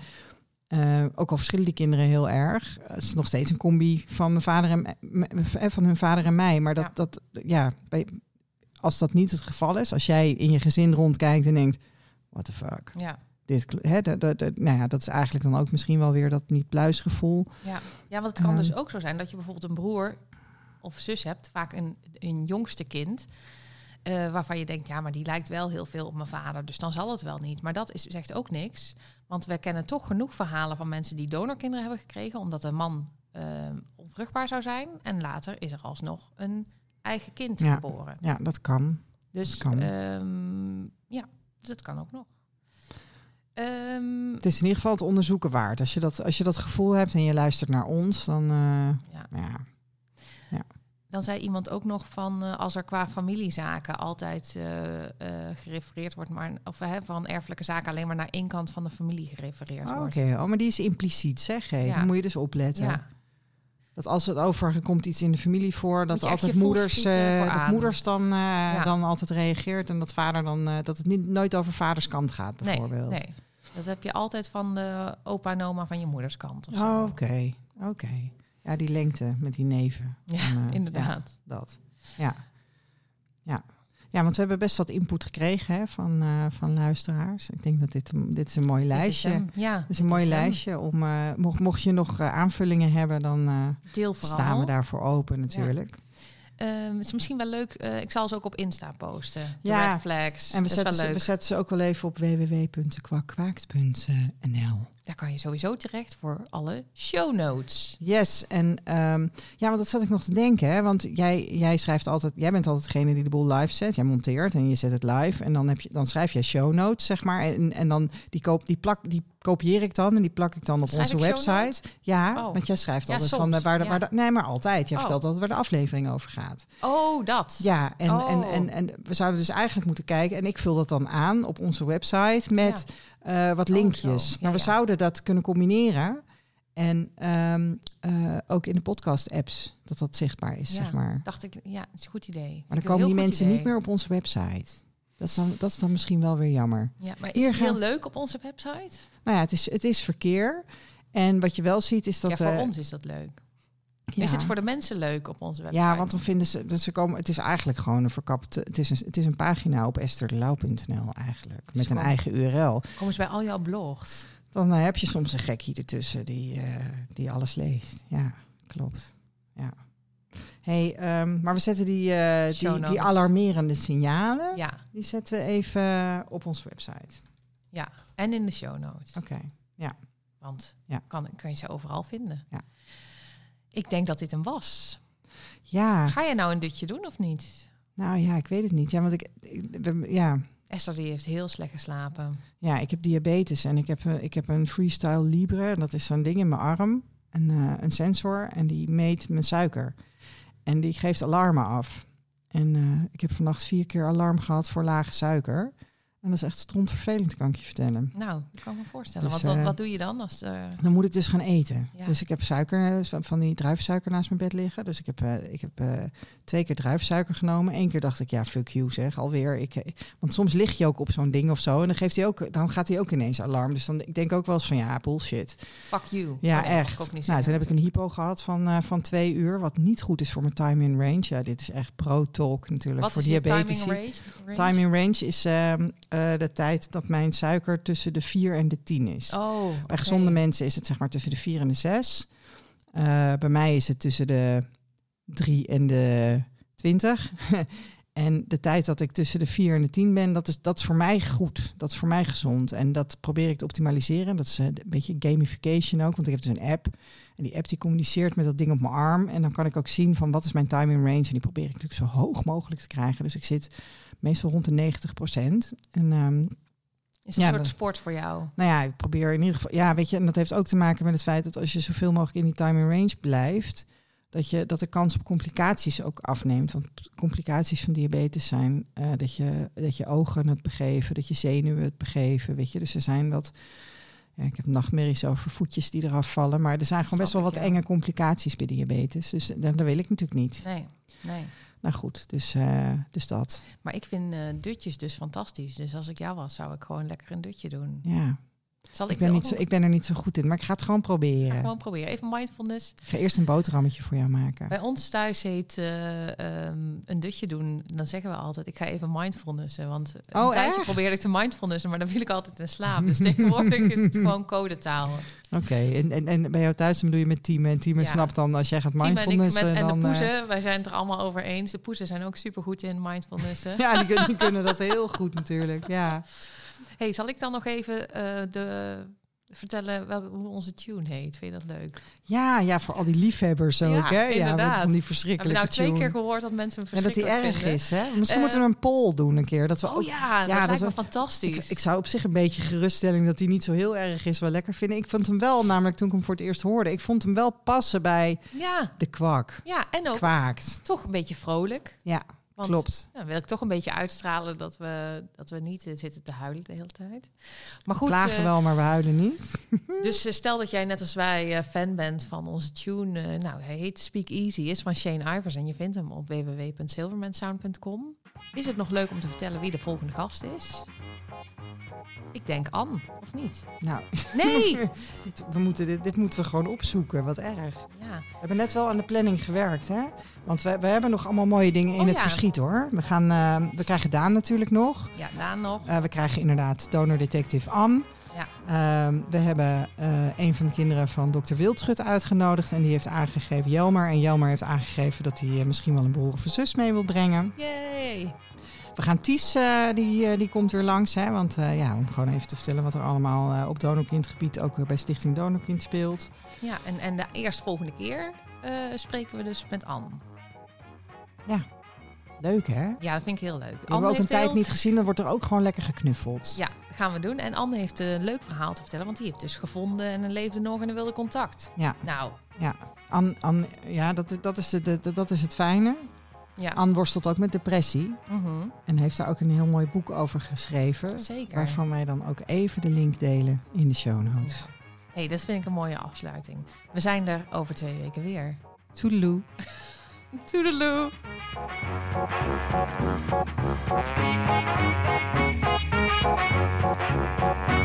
Eh, ook al verschillen die kinderen heel erg, het is nog steeds een combi van mijn vader en m- van hun vader en mij. Maar dat, Ja. dat ja, bij, als dat niet het geval is, als jij in je gezin rondkijkt en denkt, what the fuck. Ja. Dit, hè, dat, dat, dat- nou ja, dat is eigenlijk dan ook misschien wel weer dat niet pluisgevoel. Ja. ja, want het kan dus ook zo zijn dat je bijvoorbeeld een broer of zus hebt, vaak een, een jongste kind. eh, waarvan je denkt, ja, maar die lijkt wel heel veel op mijn vader, dus dan zal het wel niet. Maar dat is, zegt ook niks, want we kennen toch genoeg verhalen van mensen die donorkinderen hebben gekregen, omdat een man eh, onvruchtbaar zou zijn. En later is er alsnog een eigen kind Ja. geboren. Ja, dat kan. Dus kan. ehm, ja, dat kan ook nog. Ehm, Het is in ieder geval het onderzoeken waard. Als je dat, als je dat gevoel hebt en je luistert naar ons, dan eh, ja. ja, Dan zei iemand ook nog van eh, als er qua familiezaken altijd eh, eh, gerefereerd wordt, maar of hè, van erfelijke zaken alleen maar naar één kant van de familie gerefereerd Oh, wordt. Oké, oh, maar die is impliciet, zeg hé. Ja. Dan moet je dus opletten. Ja, Dat als het over er komt iets in de familie voor, dat altijd moeders, dat moeders dan, dan altijd reageert en dat vader dan dat het niet nooit over vaderskant gaat, nee, bijvoorbeeld. nee. Dat heb je altijd van de opa en oma van je moederskant of zo. Oh, Oké, oké. Ja, die lengte met die neven. Ja, eh, inderdaad. ja, dat. Ja. ja. Ja, want we hebben best wat input gekregen hè, van, eh, van luisteraars. Ik denk dat dit, dit is een mooi Dit is lijstje. hem. Ja, Het is dit een mooi lijstje. Om, eh, mocht, mocht je nog aanvullingen hebben, dan Deel staan we daarvoor open natuurlijk. Ehm, het is misschien wel leuk. ik zal ze ook op Insta posten. De Ja, red flags. En we is zetten, ze, we zetten ze ook wel even op www.kwakwaakt.nl. daar kan je sowieso terecht voor alle show notes. Yes, en ehm, ja, want dat zat ik nog te denken, hè? want jij, jij schrijft altijd, jij bent altijd degene die de boel live zet. Jij monteert en je zet het live en dan, heb je, dan schrijf jij show notes, zeg maar. En, en dan die, koop, die, plak, die kopieer ik dan en die plak ik dan op Schrijf onze website. Ja, Oh. want jij schrijft altijd van de, waar de, waar de, nee, maar altijd. Jij Oh. vertelt altijd waar de aflevering over gaat. Oh, dat. Ja, en, Oh. en, en, en we zouden dus eigenlijk moeten kijken. En ik vul dat dan aan op onze website met eh, wat Oh, linkjes. Ja, maar we ja. zouden dat kunnen combineren. En ehm, eh, ook in de podcast-apps, dat dat zichtbaar is, Ja. zeg maar. Dacht ik, ja, dat is een goed idee. Maar dan komen die mensen idee. niet meer op onze website. Dat is, dan, dat is dan misschien wel weer jammer. Ja, maar is Hier het heel leuk op onze website? Nou ja, het is, het is verkeer. En wat je wel ziet is dat... ja, voor eh, ons is dat leuk. Ja. Is het voor de mensen leuk op onze website? Ja, want dan vinden ze dat ze komen. Het is eigenlijk gewoon een verkapte. Het is een, het is een pagina op esterdelau.nl eigenlijk. Met een eigen URL. Kom eens bij al jouw blogs. Dan eh, heb je soms een gekkie ertussen die, eh, die alles leest. Ja, klopt. Ja. Hey, ehm, maar we zetten die, eh, die, die alarmerende signalen. Ja, Die zetten we even op onze website. ja. En in de show notes. Oké. Want Ja. kan, kan je ze overal vinden. Ja. Ik denk dat dit een was. Ja, Ga je nou een dutje doen of niet? nou ja, ik weet het niet. Ja, want ik, ja, Esther die heeft heel slecht geslapen. Ja, ik heb diabetes en ik heb, eh, ik heb een Freestyle Libre. Dat is zo'n ding in mijn arm. Een, eh, een sensor en die meet mijn suiker. En die geeft alarmen af. En eh, ik heb vannacht vier keer alarm gehad voor lage suiker. En dat is echt strontvervelend, kan ik je vertellen. Nou, dat kan ik me voorstellen. Dus, wat, eh, wat doe je dan als er... Dan moet ik dus gaan eten. Ja. Dus ik heb suiker, eh, van die druivensuiker naast mijn bed liggen. Dus ik heb, eh, ik heb eh, twee keer druivensuiker genomen. Eén keer dacht ik, ja, fuck you zeg, alweer. Ik, eh, want soms lig je ook op zo'n ding of zo. En dan, geeft hij ook, dan gaat hij ook ineens alarm. Dus dan, ik denk ook wel eens van, ja, bullshit. Fuck you. Ja, Oh, ik echt. ook niet nou, toen heb ik een hypo gehad van, eh, van twee uur. Wat niet goed is voor mijn time in range. Ja, dit is echt pro-talk natuurlijk Wat voor is je diabetici. timing range? range? Time in range is eh, de tijd dat mijn suiker tussen de 4 en de 10 is. Oh, Bij gezonde mensen is het zeg maar tussen de 4 en de 6. Eh, bij mij is het tussen de 3 en de 20. en de tijd dat ik tussen de 4 en de 10 ben, dat is, dat is voor mij goed. Dat is voor mij gezond. En dat probeer ik te optimaliseren. Dat is eh, een beetje gamification ook, want ik heb dus een app. En die app die communiceert met dat ding op mijn arm. En dan kan ik ook zien van wat is mijn timing range. En die probeer ik natuurlijk zo hoog mogelijk te krijgen. Dus ik zit meestal rond de 90% En ehm, Is een Ja, soort dat- sport voor jou. nou ja, ik probeer in ieder geval. Ja, weet je, en dat heeft ook te maken met het feit dat als je zoveel mogelijk in die timing range blijft, dat, je, dat de kans op complicaties ook afneemt. Want complicaties van diabetes zijn eh, dat, je, dat je ogen het begeven, dat je zenuwen het begeven. Weet je, dus er zijn wat. Ja, ik heb nachtmerries over voetjes die eraf vallen. Maar er zijn gewoon best wel wat ja. enge complicaties bij diabetes. Dus dat, dat wil ik natuurlijk niet. Nee, nee. Nou goed, dus, eh, dus dat. Maar ik vind eh, dutjes dus fantastisch. Dus als ik jou was, zou ik gewoon lekker een dutje doen. Ja, Zal ik, ik ben, niet zo, ik ben er niet zo goed in, maar ik ga het gewoon Ga proberen. gewoon proberen. Even mindfulness. Ik ga eerst een boterhammetje voor jou maken. Bij ons thuis heet eh, ehm, een dutje doen. Dan zeggen we altijd, ik ga even mindfulnessen. Want een Oh, tijdje echt? probeerde ik te mindfulnessen, maar dan viel ik altijd in slaap. Dus tegenwoordig is het gewoon codetaal. Oké, en, en, en bij jou thuis dan bedoel je met team en team Ja. snapt dan als jij gaat Tim en ik met, en de dan... eh, poezen, wij zijn het er allemaal over eens. De poezen zijn ook super goed in mindfulnessen. ja, die, die kunnen dat heel goed natuurlijk. Ja. Hey, zal ik dan nog even eh, de, vertellen welke, hoe onze tune heet? Vind je dat leuk? Ja, ja, voor al die liefhebbers ook, Ja, hè? Ja, inderdaad. van die We hebben verschrikkelijke nou twee tune. keer gehoord dat mensen hem En dat die erg vinden. is, hè? Misschien Eh, moeten we een poll doen een keer. Dat we Oh ook- ja, dat ja, dat lijkt me we- fantastisch. ik, ik zou op zich een beetje geruststelling dat hij niet zo heel erg is wel lekker vinden. Ik vond hem wel, namelijk toen ik hem voor het eerst hoorde, ik vond hem wel passen bij ja, de kwak. ja, en ook Kwaakt. toch een beetje vrolijk. Ja, Want klopt. Dan wil ik toch een beetje uitstralen dat we, dat we niet eh, zitten te huilen de hele tijd. Maar goed, Klagen eh, wel, maar we huilen niet. dus eh, stel dat jij net als wij fan bent van onze tune. nou, hij heet Speak Easy, is van Shane Ivers en je vindt hem op www.silvermansound.com. Is het nog leuk om te vertellen wie de volgende gast is? Ik denk Anne, of niet? Nou, Nee! we moeten dit, dit moeten we gewoon opzoeken. Wat erg. ja. We hebben net wel aan de planning gewerkt, hè? Want we, we hebben nog allemaal mooie dingen in Oh, het ja. verschiet, hoor. We, gaan, eh, we krijgen Daan natuurlijk nog. ja, Daan nog. Eh, we krijgen inderdaad donor detective Anne. Ja. Ehm, we hebben eh, een van de kinderen van dokter Wildschut uitgenodigd. En die heeft aangegeven, Jelmer. En Jelmer heeft aangegeven dat hij eh, misschien wel een broer of een zus mee wil brengen. Yay! We gaan Ties, eh, die, die komt weer langs. Hè, want ja, om gewoon even te vertellen wat er allemaal op donorkindgebied ook bij Stichting Donorkind speelt. Ja, en, en de eerstvolgende keer spreken we dus met Anne. Leuk hè? Ja, dat vind ik heel leuk. Die hebben we ook een tijd heel- niet gezien. Dan wordt er ook gewoon lekker geknuffeld. Ja, gaan we doen. En Anne heeft een leuk verhaal te vertellen, want die heeft dus gevonden en leefde nog en wilde contact. Ja. Nou, An, An, ja, dat, dat, is de, de- dat is het fijne. ja. Anne worstelt ook met depressie. Mhm, En heeft daar ook een heel mooi boek over geschreven. Zeker. Waarvan wij dan ook even de link delen in de show notes. hey, dat vind ik een mooie afsluiting. We zijn er over twee weken weer. Toedeloe. Toedeloe! Thank